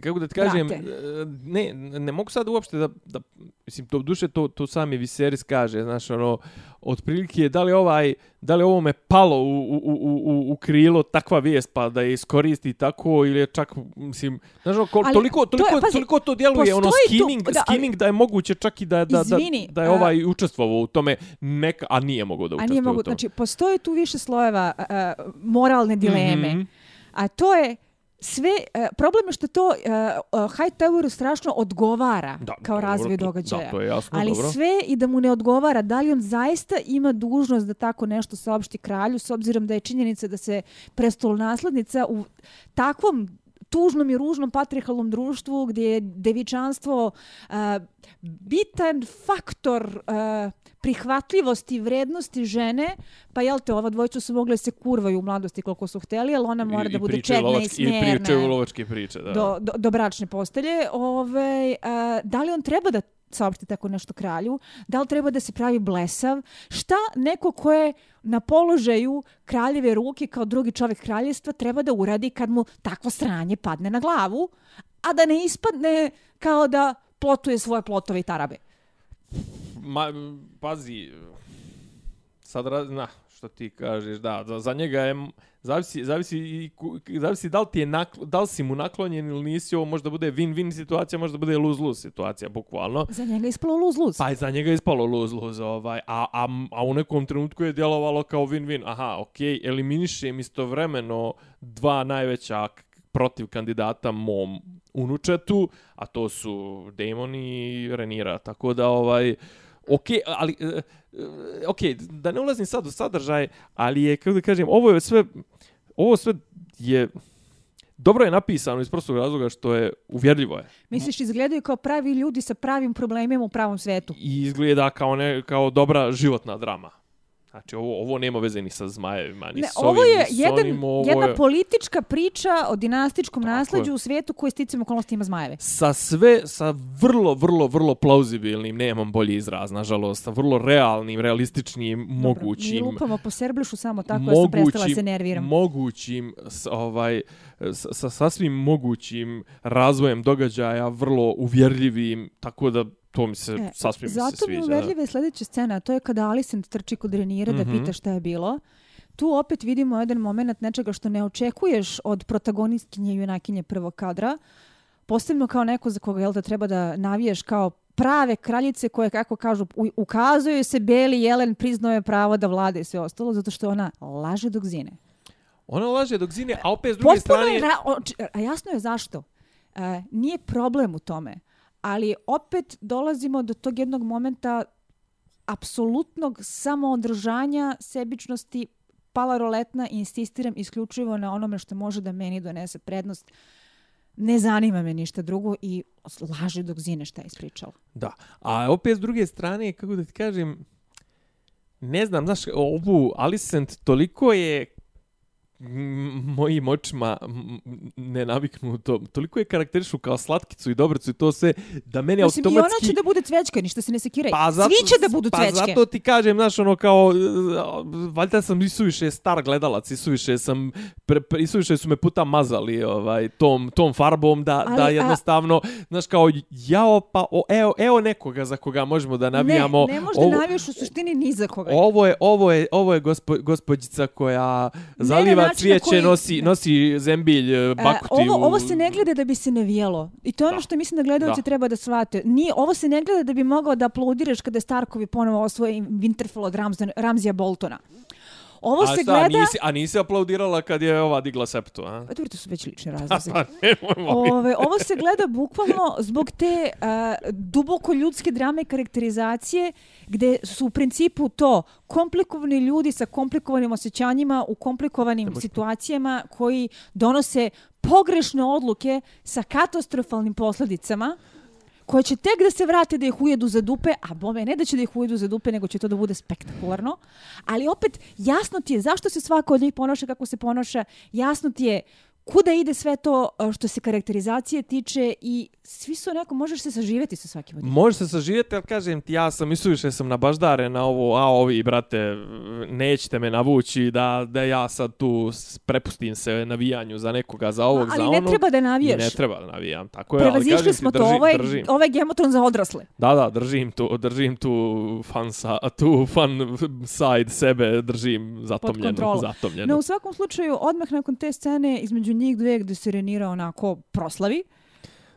kako da ti kažem, Brate. e, ne, ne mogu sad uopšte da, da mislim, to duše to, to sami Viserys kaže, znaš, ono, otprilike, da li ovaj, da li ovo me palo u, u, u, u, u krilo takva vijest, pa da je iskoristi tako, ili je čak, mislim, znaš, ono, Ali toliko, to je- toliko, pazi, toliko to djeluje, ono, postoji tu- da, ali- skimming da je moguće čak i da, da, da, Izvini, da je a- ovaj učestvovao u tome, neka, a nije mogao da A učestvuje nije u mogu, tome. znači postoje tu više slojeva a, a, moralne dileme. Mhm. A to je sve, a, problem je što to a, a, Hightoweru strašno odgovara Da, kao dobro, razvoj događaja. Da, to je jasno, Ali dobro. sve i da mu ne odgovara, da li on zaista ima dužnost da tako nešto saopšti kralju, s obzirom da je činjenica da se prestolonaslednica u takvom tužnom i ružnom patrihalnom društvu gdje je devičanstvo a, bitan faktor a, prihvatljivosti i vrednosti žene, pa jel te, ova dvojica su mogle se kurvaju u mladosti koliko su hteli, ali ona mora I- da bude čedna i lovačke- I pričaju lovačke priče, da. do, do, do bračne postelje. Ove, a, da li on treba da saopšti tako nešto kralju? Da li treba da se pravi blesav? Šta neko ko je na položaju kraljeve ruke kao drugi čovjek kraljestva treba da uradi kad mu takvo sranje padne na glavu, a da ne ispadne kao da plotuje svoje plotove i tarabe? Ma, pazi, sad, raz, na, što ti kažeš, da, za, za njega je, zavisi, zavisi, i zavisi da li, ti je nakl, da li si mu naklonjen ili nisi, ovo možda bude win-win situacija, možda bude lose-lose situacija, bukvalno. Za njega je ispalo luz. Pa je za njega ispalo lose-lose, ovaj, a, a, a u nekom trenutku je djelovalo kao win-win. Aha, okej, okay, eliminišem istovremeno dva najveća protiv kandidata mom unučetu, a to su Damon i Renira, tako da ovaj Ok, ali, e, e, ok, da ne ulazim sad u sadržaj, ali je, kako da kažem, ovo je sve, ovo sve je, dobro je napisano iz prostog razloga što je uvjerljivo je. Misliš, izgledaju kao pravi ljudi sa pravim problemima u pravom svetu. i izgleda kao ne kao dobra životna drama. Znači ovo ovo nema veze ni sa zmajevima, ni Ne, s ovim, ovo je ni s jedan, onim, ovo jedna je politička priča o dinastičkom Tako nasleđu je. u svijetu koji sticam okolnosti ima zmajeve. sa sve sa vrlo vrlo vrlo plauzibilnim, nemam bolji izraz nažalost, sa vrlo realnim, realističnim, Dobro, mi mogućim lupamo po serblišu samo tako da sam prestala se nerviram. mogućim s, ovaj sa, sa sasvim mogućim razvojem događaja, vrlo uvjerljivim, tako da to mi se E, sasvim mi se Zato mi sviđa. je sljedeća scena, to je kada Alicent trči kod Renira da Mhm. pita šta je bilo. Tu opet vidimo jedan moment nečega što ne očekuješ od protagonistkinje i junakinje prvog kadra. Posebno kao neko za koga jel da treba da navijaš kao prave kraljice koje, kako kažu, ukazuju se Beli Jelen, priznao je pravo da vlade i sve ostalo, zato što ona laže dok zine. Ona laže dok zine, a opet s druge Potpuno strane je, ra- a jasno je zašto. E, nije problem u tome, ali opet dolazimo do tog jednog momenta apsolutnog samoodržanja, sebičnosti, pala roletna i insistiram isključivo na onome što može da meni donese prednost. Ne zanima me ništa drugo i laže dok zine šta je ispričala. Da, a opet s druge strane, kako da ti kažem, ne znam, znaš, ovu Alicent toliko je mojim očima m, nenaviknuto, toliko je karakterišu kao slatkicu i dobrcu i to sve, da meni Mislim, i ona automatski... će da bude cvećka, ništa se ne sekiraj. Pa zato, Svi će da budu pa cvećke. zato ti kažem, znaš, ono kao, e, valjda sam isuviše star gledalac, isuviše sam, pre, pre, isuviše su me puta mazali ovaj, tom, tom farbom da, Ali, da a- jednostavno, znaš, kao, jao, pa, o, evo, evo nekoga za koga možemo da navijamo. Ne, ne možda navijaš u suštini ni za koga. Ovo je, ovo je, ovo je gospo, gospođica koja zaliva na cvijeće, koji- nosi, nosi zembilj, e, E, bakuti. ovo, u- ovo se ne gleda da bi se navijalo. I to je ono Da. što mislim da gledalci Da. treba da shvate. Nije, ovo se ne gleda da bi mogao da aplaudiraš kada Starkovi ponovo osvoje Winterfell od Ramzija Boltona. Ovo a se šta, gleda... nisi, a nisi aplaudirala kad je ova digla septu, a? Pa dobro, to su već lični razlozi. Pa. Ove, ovo se gleda bukvalno zbog te a, duboko ljudske drame i karakterizacije gde su u principu to komplikovani ljudi sa komplikovanim osjećanjima u komplikovanim situacijama koji donose pogrešne odluke sa katastrofalnim posledicama koje će tek da se vrate da ih ujedu za dupe, a bome ne da će da ih ujedu za dupe, nego će to da bude spektakularno. Ali opet, jasno ti je zašto se svako od njih ponaša kako se ponaša, jasno ti je kuda ide sve to a, što se karakterizacije tiče i svi su onako, možeš se saživeti sa svakim od njih. Može se saživjeti, ali kažem ti, ja sam i suviše sam na baždare na ovo, a ovi, brate, nećete me navući da, da ja sad tu prepustim se navijanju za nekoga, za ovog, Ali za ne onog. treba da navijaš. Ne treba da navijam, tako je, ali Prevazišli kažem ti, smo to, držim, ovo je, držim. ovo je Gemotron za odrasle. Da, da, držim tu, držim tu fan, sa, tu fan side sebe, držim zatomljenu. kontrolom. zatomljenu. No, u svakom slučaju, odmah nakon te scene, između njih dve gde se Renira onako proslavi,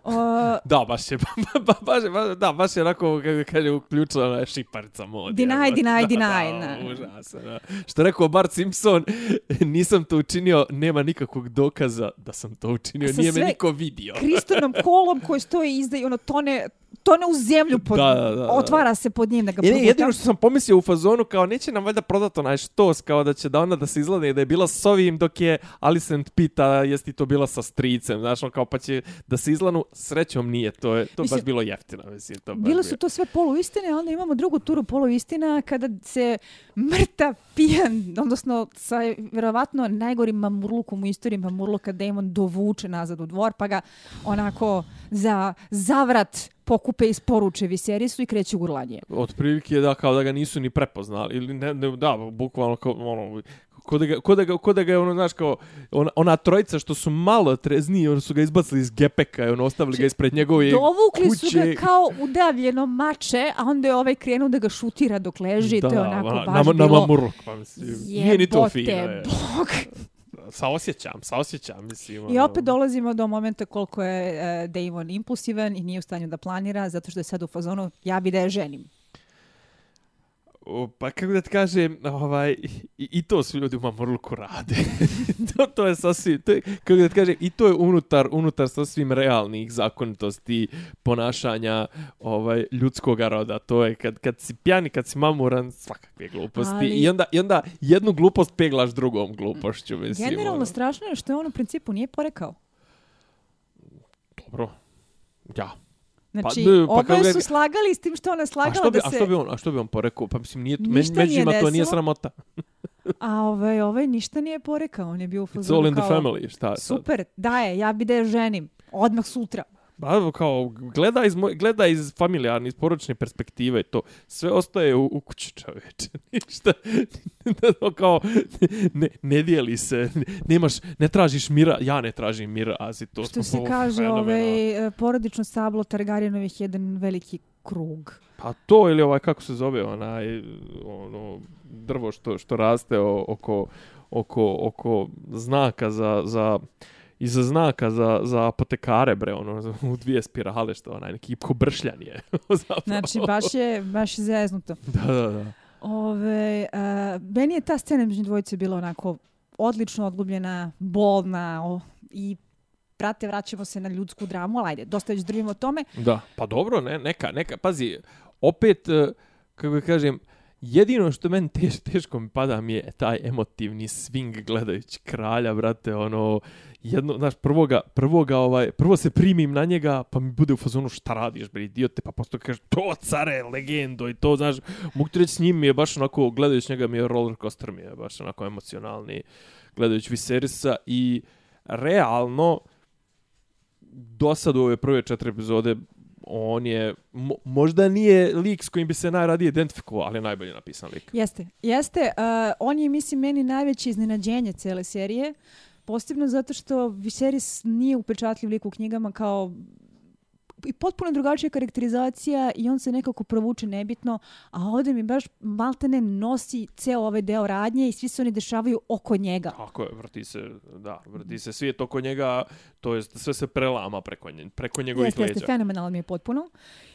uh, Da, baš je, ba, ba, baš je, ba, da, baš je onako, kako kaže, uključila ona šiparica mod. Deny, deny, da, deny, Da, da. užasno, da. Što je rekao Bart Simpson, nisam to učinio, nema nikakvog dokaza da sam to učinio, Sa nije me niko vidio. kristonom kolom koji stoji izda i ono tone, tone u zemlju pod, Da, da, da, otvara se pod njim da ga Je, proguta. jedino što sam pomislio u fazonu, kao neće nam valjda prodati onaj štos, kao da će da ona da se izgleda da je bila s ovim, dok je Alicent pita jesi ti to bila sa stricem, znaš, on kao pa će da se izlanu, srećom nije, to je to Mislim, baš bilo jeftino, mislim, to Bilo su to sve poluistine, onda imamo drugu turu poluistina kada se mrta pijan, odnosno sa vjerovatno najgorim mamurlukom u istoriji mamurluka Damon dovuče nazad u dvor, pa ga onako za zavrat pokupe i sporuče Viserisu i kreće u gurlanje. otprilike da kao da ga nisu ni prepoznali ili ne, ne da bukvalno kao ono ko da ga, ko da ga, ko da ga je ono, znaš, kao, ona, ona trojica što su malo trezniji, ono su ga izbacili iz gepeka i ono, ostavili ga ispred njegove Dovukli su kuće. ga kao udavljeno mače, a onda je ovaj krenuo da ga šutira dok leži, to je onako ona, baš na, na bilo... mamurluk, pa mislim, nije ni to Jebote, fino. Je. bog. Saosjećam, saosjećam, mislim. I ono. opet dolazimo do momenta koliko je uh, Damon impulsivan i nije u stanju da planira, zato što je sad u fazonu, ja bi da je ženim. O, Pa kako da ti kažem, ovaj, i, i to su ljudi u Mamurluku rade. to, to je sasvim, to je, kako da ti kažem, i to je unutar, unutar sasvim realnih zakonitosti ponašanja ovaj, ljudskog roda. To je kad, kad si pjani, kad si mamuran, svakakve gluposti. Ali- I, onda, I onda jednu glupost peglaš drugom glupošću. Mislim, Generalno ono. strašno je što je on u principu nije porekao. Dobro. Ja. Znači, Pa, ne, pa oboje ga- su slagali s tim što ona A slagala što, bi, da a se... što bi on, a što bi on porekao? Pa mislim, nije, men, nije njima to nije sramota. A ovaj, ovaj ništa nije porekao, on je bio u It's fazonu all in the kao, family. Šta? Super, daje, ja bi da je ženim. Odmah sutra. Ba, kao, gleda iz, moj, gleda iz familijarne, iz porodične perspektive to. Sve ostaje u, u kući čoveče. Ništa. kao, ne, ne dijeli se. Ne, nemaš, ne tražiš mira. Ja ne tražim mira, azi to. Što se kaže, ovaj, e, porodično stablo Targaryenovih je jedan veliki krug. Pa to ili ovaj, kako se zove, onaj, ono, drvo što, što raste oko, oko, oko znaka za, za iza znaka za, za apotekare, bre, ono, u dvije spirale, što onaj, neki kobršljan je. zapravo. Znači, baš je, baš je zeznuto. Da, da, da. Ove, uh, meni je ta scena među dvojice bila onako odlično odgubljena, bolna o, i prate, vraćamo se na ljudsku dramu, ali ajde, dosta već drvimo o tome. Da, pa dobro, ne, neka, neka, pazi, opet, eh, kako ga kažem, jedino što meni teš, teško mi pada mi je taj emotivni swing gledajući kralja, brate, ono, jedno, znaš, prvoga, prvoga, ovaj, prvo se primim na njega, pa mi bude u fazonu šta radiš, bre, idiote, pa posto kaže, to care, legendo i to, znaš, mogu ti reći s njim mi je baš onako, gledajući njega mi je roller coaster mi je baš onako emocionalni, gledajući Viserisa i realno, do sad u ove prve četiri epizode on je, mo, možda nije lik s kojim bi se najradije identifikovao, ali je najbolje napisan lik. Jeste, jeste. Uh, on je, mislim, meni najveće iznenađenje cele serije. Posebno zato što Viserys nije upečatljiv lik u knjigama kao i potpuno drugačija karakterizacija i on se nekako provuče nebitno, a ovdje mi baš maltene nosi ceo ovaj deo radnje i svi se oni dešavaju oko njega. Tako je, vrti se, da, vrti se svijet oko njega, to jest sve se prelama preko, nje, preko njegovih jeste, leđa. Jeste, fenomenalno mi je potpuno.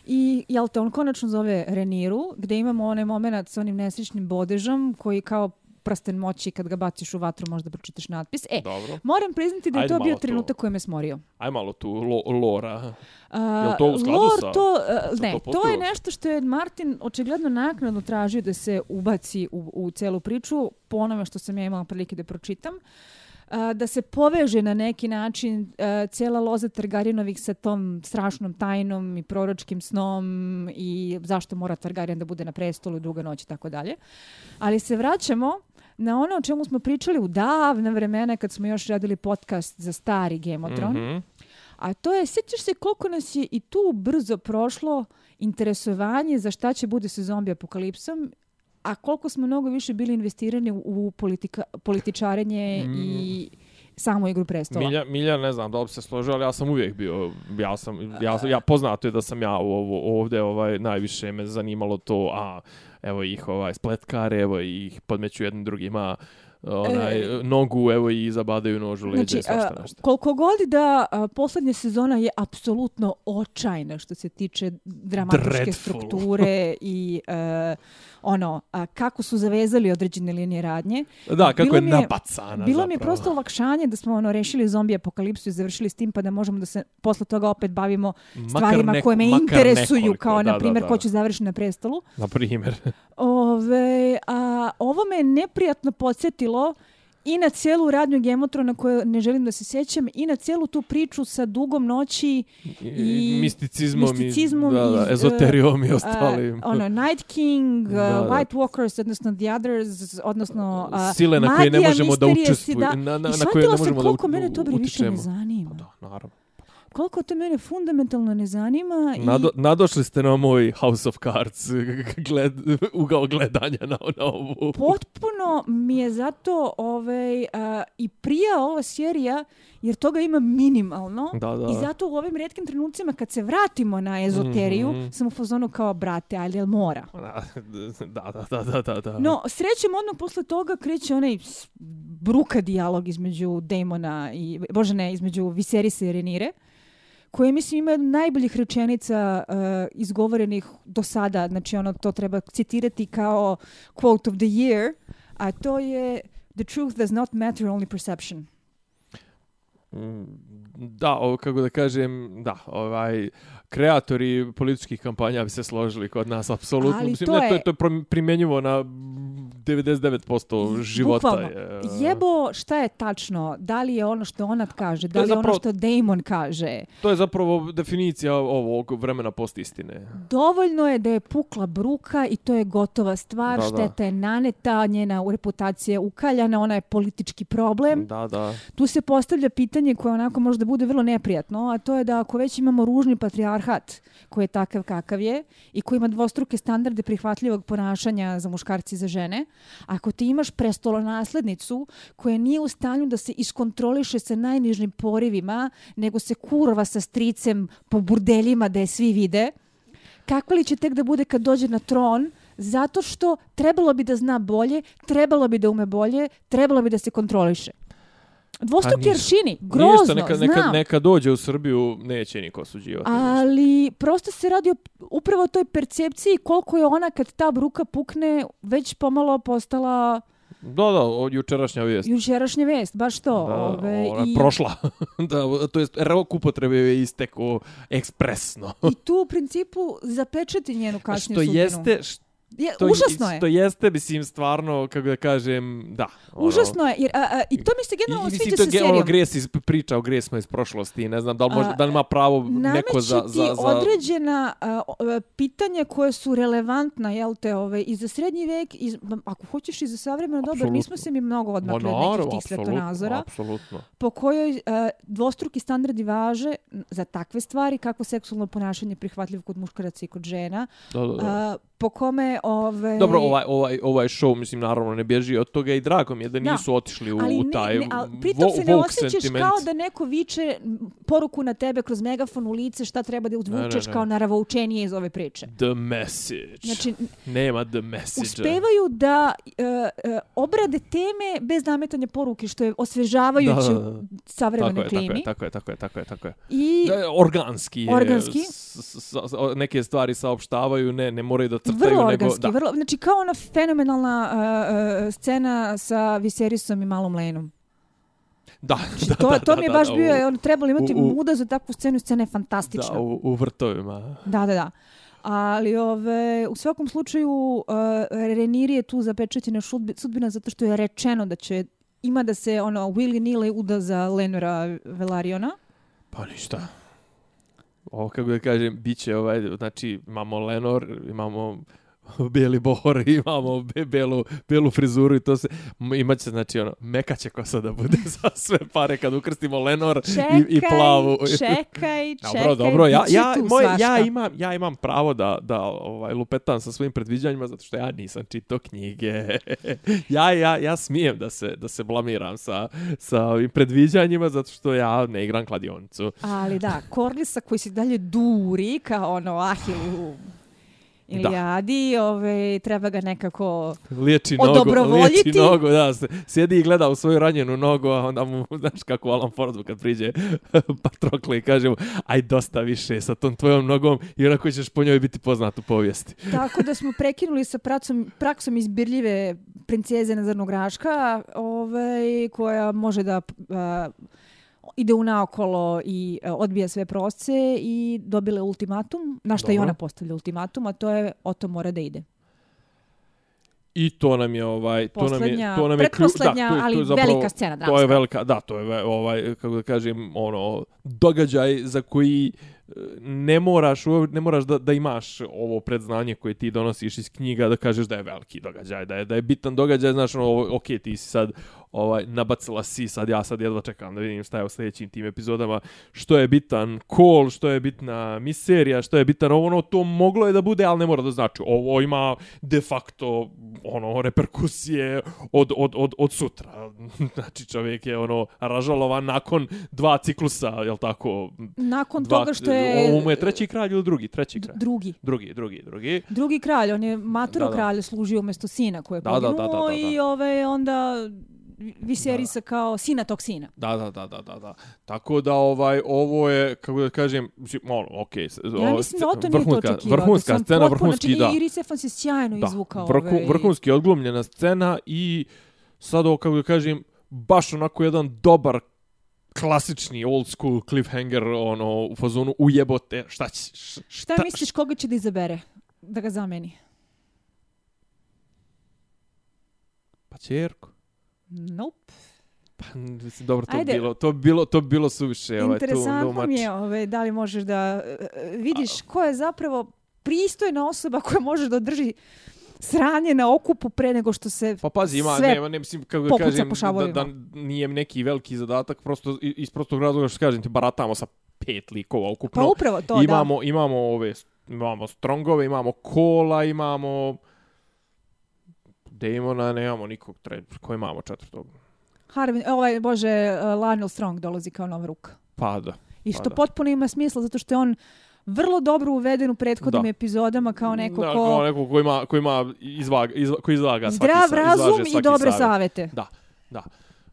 I, jel te, on konačno zove Reniru, gde imamo onaj moment sa onim nesrećnim bodežom, koji kao prsten moći kad ga baciš u vatru možda pročitaš natpis. E, Dobro. moram priznati da je Ajde to bio trenutak koji me smorio. Aj malo tu lo, lora. A, Jel to u skladu lore sa- to, uh, sa ne, to to, je nešto što je Martin očigledno naknadno tražio da se ubaci u, u celu priču, po onome što sam ja imala prilike da pročitam. A, da se poveže na neki način a, cijela loza Targaryenovih sa tom strašnom tajnom i proročkim snom i zašto mora Targaryen da bude na prestolu druga noć i tako dalje. Ali se vraćamo na ono o čemu smo pričali u davne vremena kad smo još radili podcast za stari Game of Thrones. Mhm. A to je, sjećaš se koliko nas je i tu brzo prošlo interesovanje za šta će bude sa zombi apokalipsom, a koliko smo mnogo više bili investirani u- politika, političarenje Mm. i samu igru prestola. Milja, Milja, ne znam da li se složio, ali ja sam uvijek bio, ja sam, ja, ja poznato je da sam ja ovo, ovdje ovaj, najviše me zanimalo to, a evo ih ovaj, spletkare, evo ih podmeću jednim drugima, onaj, E. nogu, evo i zabadaju nož u leđe, Znači, znači, svašta a, nešto. koliko god da a, posljednja sezona je apsolutno očajna što se tiče dramatičke Dreadful. strukture i e, ono, a, kako su zavezali određene linije radnje. Da, kako bilo je napacana Bilo mi je zapravo. prosto olakšanje da smo ono rešili zombi apokalipsu i završili s tim pa da možemo da se posle toga opet bavimo Makar stvarima neko- koje me interesuju nekoliko, kao da, na primjer da, ko će završiti na prestolu. Na primjer. Ove, a ovo me neprijatno podsjetilo i na cijelu radnju Gemotrona koju ne želim da se sjećam i na cijelu tu priču sa dugom noći I, I misticizmom, misticizmom i, da, da, i, ezoterijom i a, ostalim. ono Night King, uh, Da, da. White Walkers, odnosno The Others, odnosno a, Sile na koje ne možemo da si, da. Na, na, I na koje ne shvatila sam možemo da koliko u- mene to bre više ne zanima. Da, naravno. Koliko to mene fundamentalno ne zanima. i- Nado, nadošli ste na moj House of Cards gled, ugao gledanja na, na ovu. potpuno mi je zato ovaj, a, i prija ova serija, jer toga ima minimalno. Da, da. I zato u ovim redkim trenucima kad se vratimo na ezoteriju, Mhm. sam u fazonu kao, brate, ali jel mora? Da, da, da, da, da, da. No, srećem odmah posle toga kreće onaj bruka dijalog između Damona i, bože ne, između Viserisa i Renire, koje mislim ima jednu najboljih rečenica uh, izgovorenih do sada, znači ono to treba citirati kao quote of the year, a to je The truth does not matter, only perception. Mm, Da, ovo, kako da kažem, da, ovaj, kreatori političkih kampanja bi se složili kod nas, apsolutno. Ali Mislim, to ne, to je- je, to je primjenjivo na 99% života. Bukvalno. je. Jebo šta je tačno, da li je ono što ona kaže, da je li je ono zapravo- što Damon kaže. To je zapravo definicija ovog vremena postistine. Dovoljno je da je pukla bruka i to je gotova stvar, Da, da. šteta je naneta, njena reputacija je ukaljana, ona je politički problem. Da, da. Tu se postavlja pitanje koje onako može da bude vrlo neprijatno, a to je da ako već imamo ružni patrijarhat koji je takav kakav je i koji ima dvostruke standarde prihvatljivog ponašanja za muškarci i za žene, ako ti imaš prestolonaslednicu koja nije u stanju da se iskontroliše sa najnižim porivima, nego se kurva sa stricem po burdeljima da je svi vide, kakva li će tek da bude kad dođe na tron, zato što trebalo bi da zna bolje, trebalo bi da ume bolje, trebalo bi da se kontroliše. Dvostruki aršini, grozno, Ništa, neka, neka, znam. neka dođe u Srbiju, neće niko osuđivati. Ali prosto se radi o upravo toj percepciji koliko je ona kad ta bruka pukne već pomalo postala Da, da, od jučerašnja vijest. jučerašnja vest, baš to. Da, ove, ona je i, prošla. da, to jest, rok upotrebe je isteko ekspresno. I tu u principu zapečeti njenu kasniju što sudbinu. jeste, što Je, to, užasno je. Što jeste, mislim, stvarno, kako da kažem, da. ono, Užasno je. Jer, a, a, I to mi se I, generalno i sviđa sa to je serijom. ono gres iz priča o gresima iz prošlosti. Ne znam da li, može, A, da li ima pravo neko za... Nameće ti za, za... određena a, a, pitanja koje su relevantna, jel te, ove, i za srednji vek, i, ako hoćeš i za savremeno doba, Apsolutno. nismo se mi mnogo Ma, odmakli od nekih tih svetonazora. Apsolutno. po kojoj a, dvostruki standardi važe za takve stvari kako seksualno ponašanje je prihvatljivo kod muškaraca i kod žena, Da, da, da. a, po kome Ove... Dobro, ovaj, ovaj, ovaj show, mislim, naravno ne bježi od toga i drago mi je da Da. nisu otišli u, ali u ne, taj ne, ali pritom se ne osjećaš sentiment. kao da neko viče poruku na tebe kroz megafon u lice šta treba da uzvučeš Ne, ne, ne. kao naravoučenije iz ove priče. The message. Znači, Nema the message. uspevaju da e, e, obrade teme bez nametanja poruke, što je osvežavajuće Da, da, da. u Tako je, klimi. je, tako je, tako je, tako je, tako je. I Da, organski je. Organski. S, s, s, o- neke stvari saopštavaju, ne, ne moraju da crtaju, nego... Da. vrlo, znači kao ona fenomenalna uh, uh, scena sa Viserisom i Malom Lenom. Da, Znači, da, to, da, to mi je da, baš da, bio, u- on trebalo imati u- u- muda za takvu scenu, scena je fantastična. Da, u, u vrtovima. Da, da, da. Ali ove, u svakom slučaju uh, Reniri je tu zapečećena sudbina zato što je rečeno da će ima da se ono Willy Nile uda za Lenora Velariona. Pa ništa. Ovo, kako da kažem, bit će ovaj, znači, imamo Lenor, imamo bijeli bohor, imamo be, belu, belu frizuru i to se, m- imat će, znači, ono, meka će kosa da bude za sve pare kad ukrstimo Lenor Čekaj, i, i plavu. čekaj, čekaj. Dobro, dobro, ja, ja, moj, ja, imam, ja imam pravo da, da ovaj, lupetam sa svojim predviđanjima zato što ja nisam čitao knjige. ja, ja, ja smijem da se, da se blamiram sa, sa ovim predviđanjima zato što ja ne igram kladionicu. Ali da, Korlisa koji se dalje duri kao ono Ahil u Ilijadi, ove, treba ga nekako... Liječi nogu, liječi nogu, da, sjedi i gleda u svoju ranjenu nogu, a onda mu, znaš kako Alan Fordu kad priđe Patrokle i kaže mu, aj dosta više sa tom tvojom nogom i onako ćeš po njoj biti poznat u povijesti. Tako da smo prekinuli sa praksom, praksom izbirljive princeze Nazarnog Raška, ovaj, koja može da a, ide u naokolo i a, odbija sve prosce i dobile ultimatum, na što i ona postavlja ultimatum, a to je Oto mora da ide. I to nam je ovaj to nam je to nam je klju- pretposlednja, to je- to je ali zapravo- velika scena To je dramska. velika, da, to je ovaj kako da kažem, ono događaj za koji e, ne moraš ne moraš da, da imaš ovo predznanje koje ti donosiš iz knjiga da kažeš da je veliki događaj, da je da je bitan događaj, znaš, ono, ok, ti si sad ovaj nabacila si sad ja sad jedva čekam da vidim šta je u sljedećim tim epizodama, što je bitan call, što je bitna miserija, što je bitan ovo, ono, to moglo je da bude, ali ne mora da znači. Ovo ima de facto ono reperkusije od, od, od, od sutra. znači čovjek je ono ražalovan nakon dva ciklusa, jel tako? Nakon Dva, toga što je Ovo mu je treći kralj ili drugi? Treći kralj. drugi. Drugi, drugi, drugi. Drugi kralj, on je Da, da. kralj služio umjesto sina koji je Da, da, da, poginuo da, da, da. i ove, onda Viserisa kao sina tog sina. Da, da, da, da, da, da. Tako da ovaj ovo je kako da kažem, mislim, ono, okej, okay, Ja mislim da Oto nije to očekivao. vrhunska da scena, potpuno- vrhunski da. Znači, Iris Efron se sjajno Da, izvukao. vrhu, ovaj, vrhunski odglumljena scena i sad ovo, kako da kažem, baš onako jedan dobar klasični old school cliffhanger ono u fazonu ujebote šta će š- Šta misliš koga će da izabere? Da ga zameni? pa ćerku Nope. pa mislim dobro to bi Ajde. bilo to bi bilo to bi bilo suviše ovaj tu Interesantno no mi je ove, da li možeš da e, vidiš ko je zapravo pristojna osoba koja može da održi sranje na okupu pre nego što se Pa pazi, ima, sve nema, ne mislim, kako da kažem, da, da nije neki veliki zadatak, prosto iz prostog razloga što kažem, ti baratamo sa pet likova ukupno. Pa upravo to, imamo, imamo ove, imamo Strongove, imamo Kola, imamo Damona, nemamo nikog tre, ko imamo četvrtog. da. Harvin, ovaj, bože, uh, Lionel Strong dolazi kao nova ruka. Pa da. I Pa što da. potpuno ima smisla, zato što je on vrlo dobro uveden u prethodnim Da. epizodama kao neko da, ko kao neko ko ima, ko ima izvag, izva, ko izlaga svaki zdrav sa- razum izlaže i svaki dobre savjet. savete. Da, da.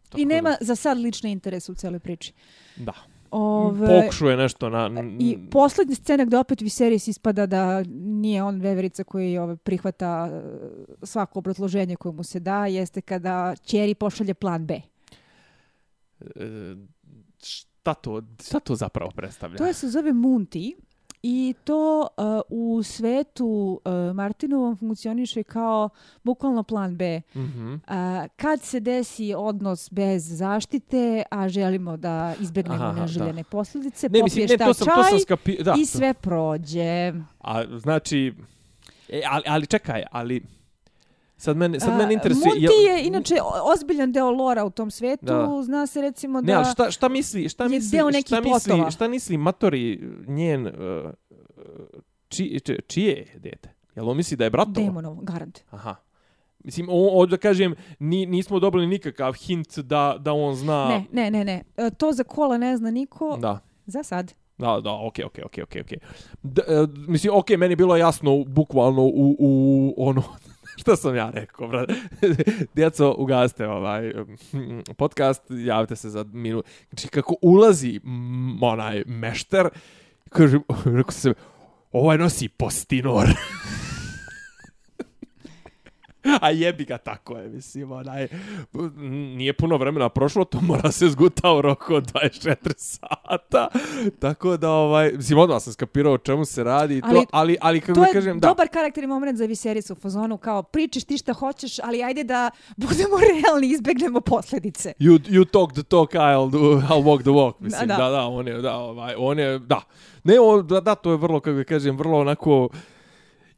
Tako I da, nema za sad lične interese u cijeloj priči. Da. Ove, Pokušuje nešto na... I poslednja scena gde opet Viserys ispada da nije on veverica koji ove, prihvata e, svako obrazloženje koje mu se da, jeste kada Ćeri pošalje plan B. E, šta to, šta to zapravo predstavlja? To je se zove Munti i to uh, u svetu uh, Martinovom funkcioniše kao bukvalno plan B. Mhm. Uh, kad se desi odnos bez zaštite, a želimo da izbjegnemo Aha, neželjene posljedice, Ne, popiješ ne, to sam, to sam čaj skapi... Da, i sve prođe. A, znači... E, ali, ali čekaj, ali... Sad mene, sad A, mene interesuje... Munti je inače ozbiljan deo lora u tom svetu. Da. Zna se recimo da... Ne, šta, šta misli, šta misli, deo šta misli, plotova. šta misli Matori njen, uh, či, či, čije je dete? Jel on misli da je bratova? Damonov, garant. Aha. Mislim, o, o, da kažem, ni, nismo dobili nikakav hint da, da on zna... Ne, ne, ne, ne. E, To za kola ne zna niko. Da. Za sad. Da, da, okej, okej, okej, okej, okej. D- e, Mislim, okej, meni je bilo jasno, bukvalno, u, u ono, šta sam ja rekao, brate? Djeco, ugaste ovaj podcast, javite se za minut. Znači, kako ulazi m, onaj mešter, kaže, rekao se, ovaj nosi postinor. A jebi ga tako je, mislim, onaj, nije puno vremena prošlo, to mora se zguta u roku od 24 sata, tako da, ovaj, mislim, odmah sam skapirao o čemu se radi, i to, Ali- ali, ali kako To da je kažem, da, dobar karakter i moment za Visericu u fazonu, kao pričaš ti šta hoćeš, ali ajde da budemo realni izbegnemo posljedice. you, you talk the talk, I'll, do, I'll walk the walk, mislim, da, Da, da, on je, da, ovaj, on je, da, ne, on, da, da, to je vrlo, kako kažem, vrlo onako,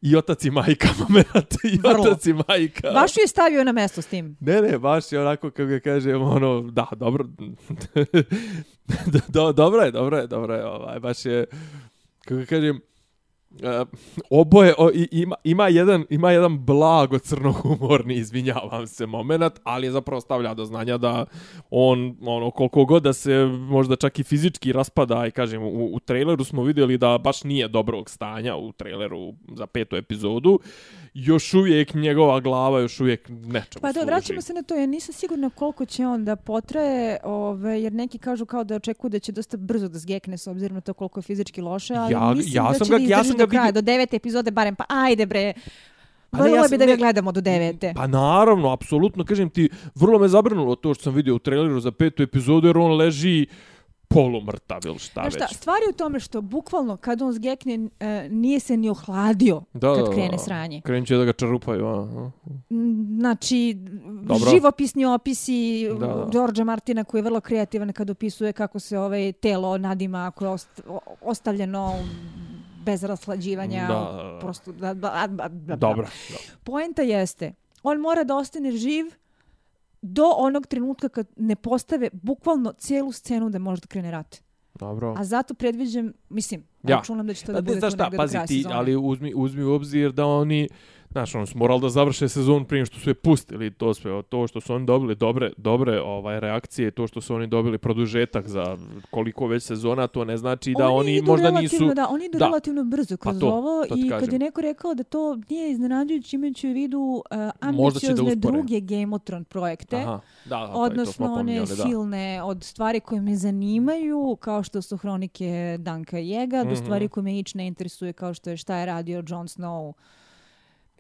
i otac i majka moment, i Vrlo. otac i majka. Baš ju je stavio na mesto s tim. Ne, ne, baš je onako, kako ga kažem, ono, da, dobro, do, dobro je, dobro je, dobro je, ovaj, baš je, kako ga kažem, Uh, oboje o, i, ima, ima, jedan, ima jedan blago crnohumorni, izvinjavam se, moment, ali je zapravo stavlja do znanja da on, ono, koliko god da se možda čak i fizički raspada, i kažem, u, u traileru smo vidjeli da baš nije dobrog stanja u traileru za petu epizodu, još uvijek njegova glava još uvijek nečemu Pa da, služi. vraćamo se na to, ja nisam sigurna koliko će on da potraje, ove, jer neki kažu kao da očekuju da će dosta brzo da zgekne s obzirom na to koliko je fizički loše, ali Ja- mislim ja da sam će ga- da ja sam ga do kraja, vidio- do devete epizode barem, pa ajde bre. Pa Voljela ja bi da ga ne- gledamo do devete. Pa naravno, apsolutno, kažem ti, vrlo me zabrinulo to što sam vidio u traileru za petu epizodu, jer on leži polumrtav ili šta Znaš šta, već. stvar je u tome što bukvalno kad on zgekne e, nije se ni ohladio Da, kad da, krene da. sranje. Krenut će da ga čarupaju, a, a. Znači, Dobro. živopisni opisi Da, da. Đorđa Martina koji je vrlo kreativan kad opisuje kako se ovaj telo nadima ako je ost, ostavljeno bez raslađivanja. Da, da, da. Prosto, da, da, da, da, Dobro. Poenta jeste, on mora da ostane živ do onog trenutka kad ne postave bukvalno cijelu scenu da može da krene rat. Dobro. A zato predviđam, mislim, Ja. računam da će to da Da, bude znaš tu šta, negde do pazi ti, sezone. ali uzmi, uzmi u obzir da oni, znaš, ono, su morali da završe sezon prije što su je pustili to sve, to što su oni dobili dobre, dobre ovaj reakcije, to što su oni dobili produžetak za koliko već sezona, to ne znači da oni, idu možda nisu... Da, oni idu Da. relativno brzo kroz to, ovo to i kad kažem. je neko rekao da to nije iznenađujući imajući u vidu uh, ambiciozne druge Game of Thrones projekte. Aha, da, da, je, to Odnosno one da. silne od stvari koje me zanimaju, kao što su hronike Danka Jega, do Mhm. stvari koje me ić ne interesuje, kao što je šta je radio Jon Snow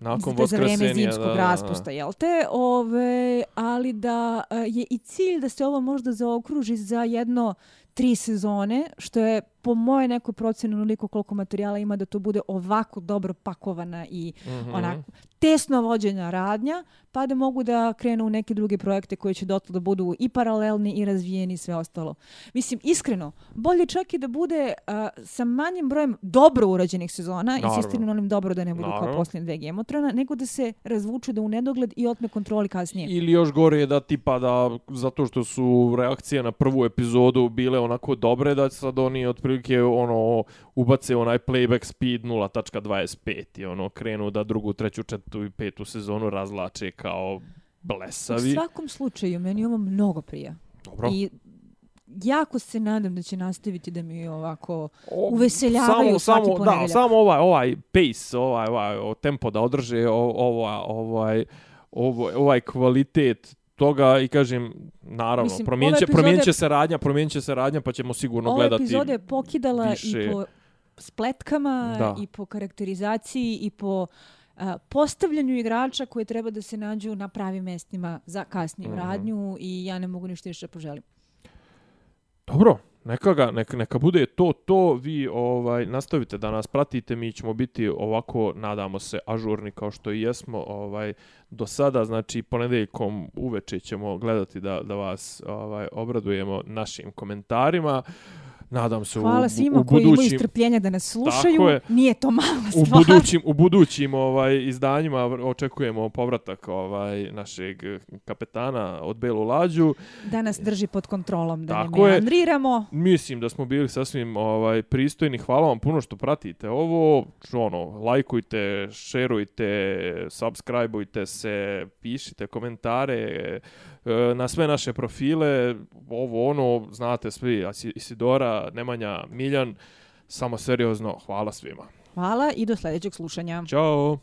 Nakon za vreme zimskog da, da, raspusta, jel te? Ove, ali da e, je i cilj da se ovo možda zaokruži za jedno tri sezone, što je po moje nekoj procjeni onoliko koliko materijala ima da to bude ovako dobro pakovana i Mhm. onako tesno vođenja radnja, pa da mogu da krenu u neke druge projekte koji će dotle da budu i paralelni i razvijeni i sve ostalo. Mislim, iskreno, bolje čak i da bude a, sa manjim brojem dobro urađenih sezona, Naravno. insistiram na onim dobro da ne budu kao Naravno. posljednje dve Gemotrana, nego da se razvuče da u nedogled i otme kontroli kasnije. Ili još gore je da tipa da zato što su reakcije na prvu epizodu bile onako dobre da sad oni otprilike ono ubace onaj playback speed 0.25 i ono krenu da drugu, treću, četvrtu i petu sezonu razlače kao U blesavi. svakom slučaju, meni ovo mnogo prija. Dobro. I jako se nadam da će nastaviti da mi ovako O, uveseljavaju svaki samo, da, ponedeljak. samo ovaj ovaj pace, ovaj ovaj tempo da održe o- ova ovaj ovo, ovaj kvalitet toga i kažem naravno Mislim, promijenit ove će, epizode- promijenit će se radnja, promijenit će se radnja pa ćemo sigurno Ova gledati. epizoda je pokidala više- i po spletkama, Da. i po karakterizaciji, i po a, postavljanju igrača koji treba da se nađu na pravim mestima za kasniju Mhm. radnju i ja ne mogu ništa više da poželim. Dobro, neka, ga, neka, neka bude to, to vi ovaj nastavite da nas pratite, mi ćemo biti ovako, nadamo se, ažurni kao što i jesmo ovaj, do sada, znači ponedeljkom uveče ćemo gledati da, da vas ovaj obradujemo našim komentarima nadam se Hvala u, svima u koji imaju budućim strpljenja da nas slušaju. Tako je. Nije to mala u stvar. budućim u budućim ovaj izdanjima očekujemo povratak ovaj našeg kapetana od Belu Lađu. Da nas drži pod kontrolom, da Tako ne je. meandriramo. Mislim da smo bili sasvim ovaj pristojni. Hvala vam puno što pratite ovo. Ono, lajkujte, šerujte, subscribeujte se, pišite komentare na sve naše profile. Ovo ono, znate svi, Isidora, Nemanja, Miljan. Samo seriozno, hvala svima. Hvala i do sljedećeg slušanja. Ćao!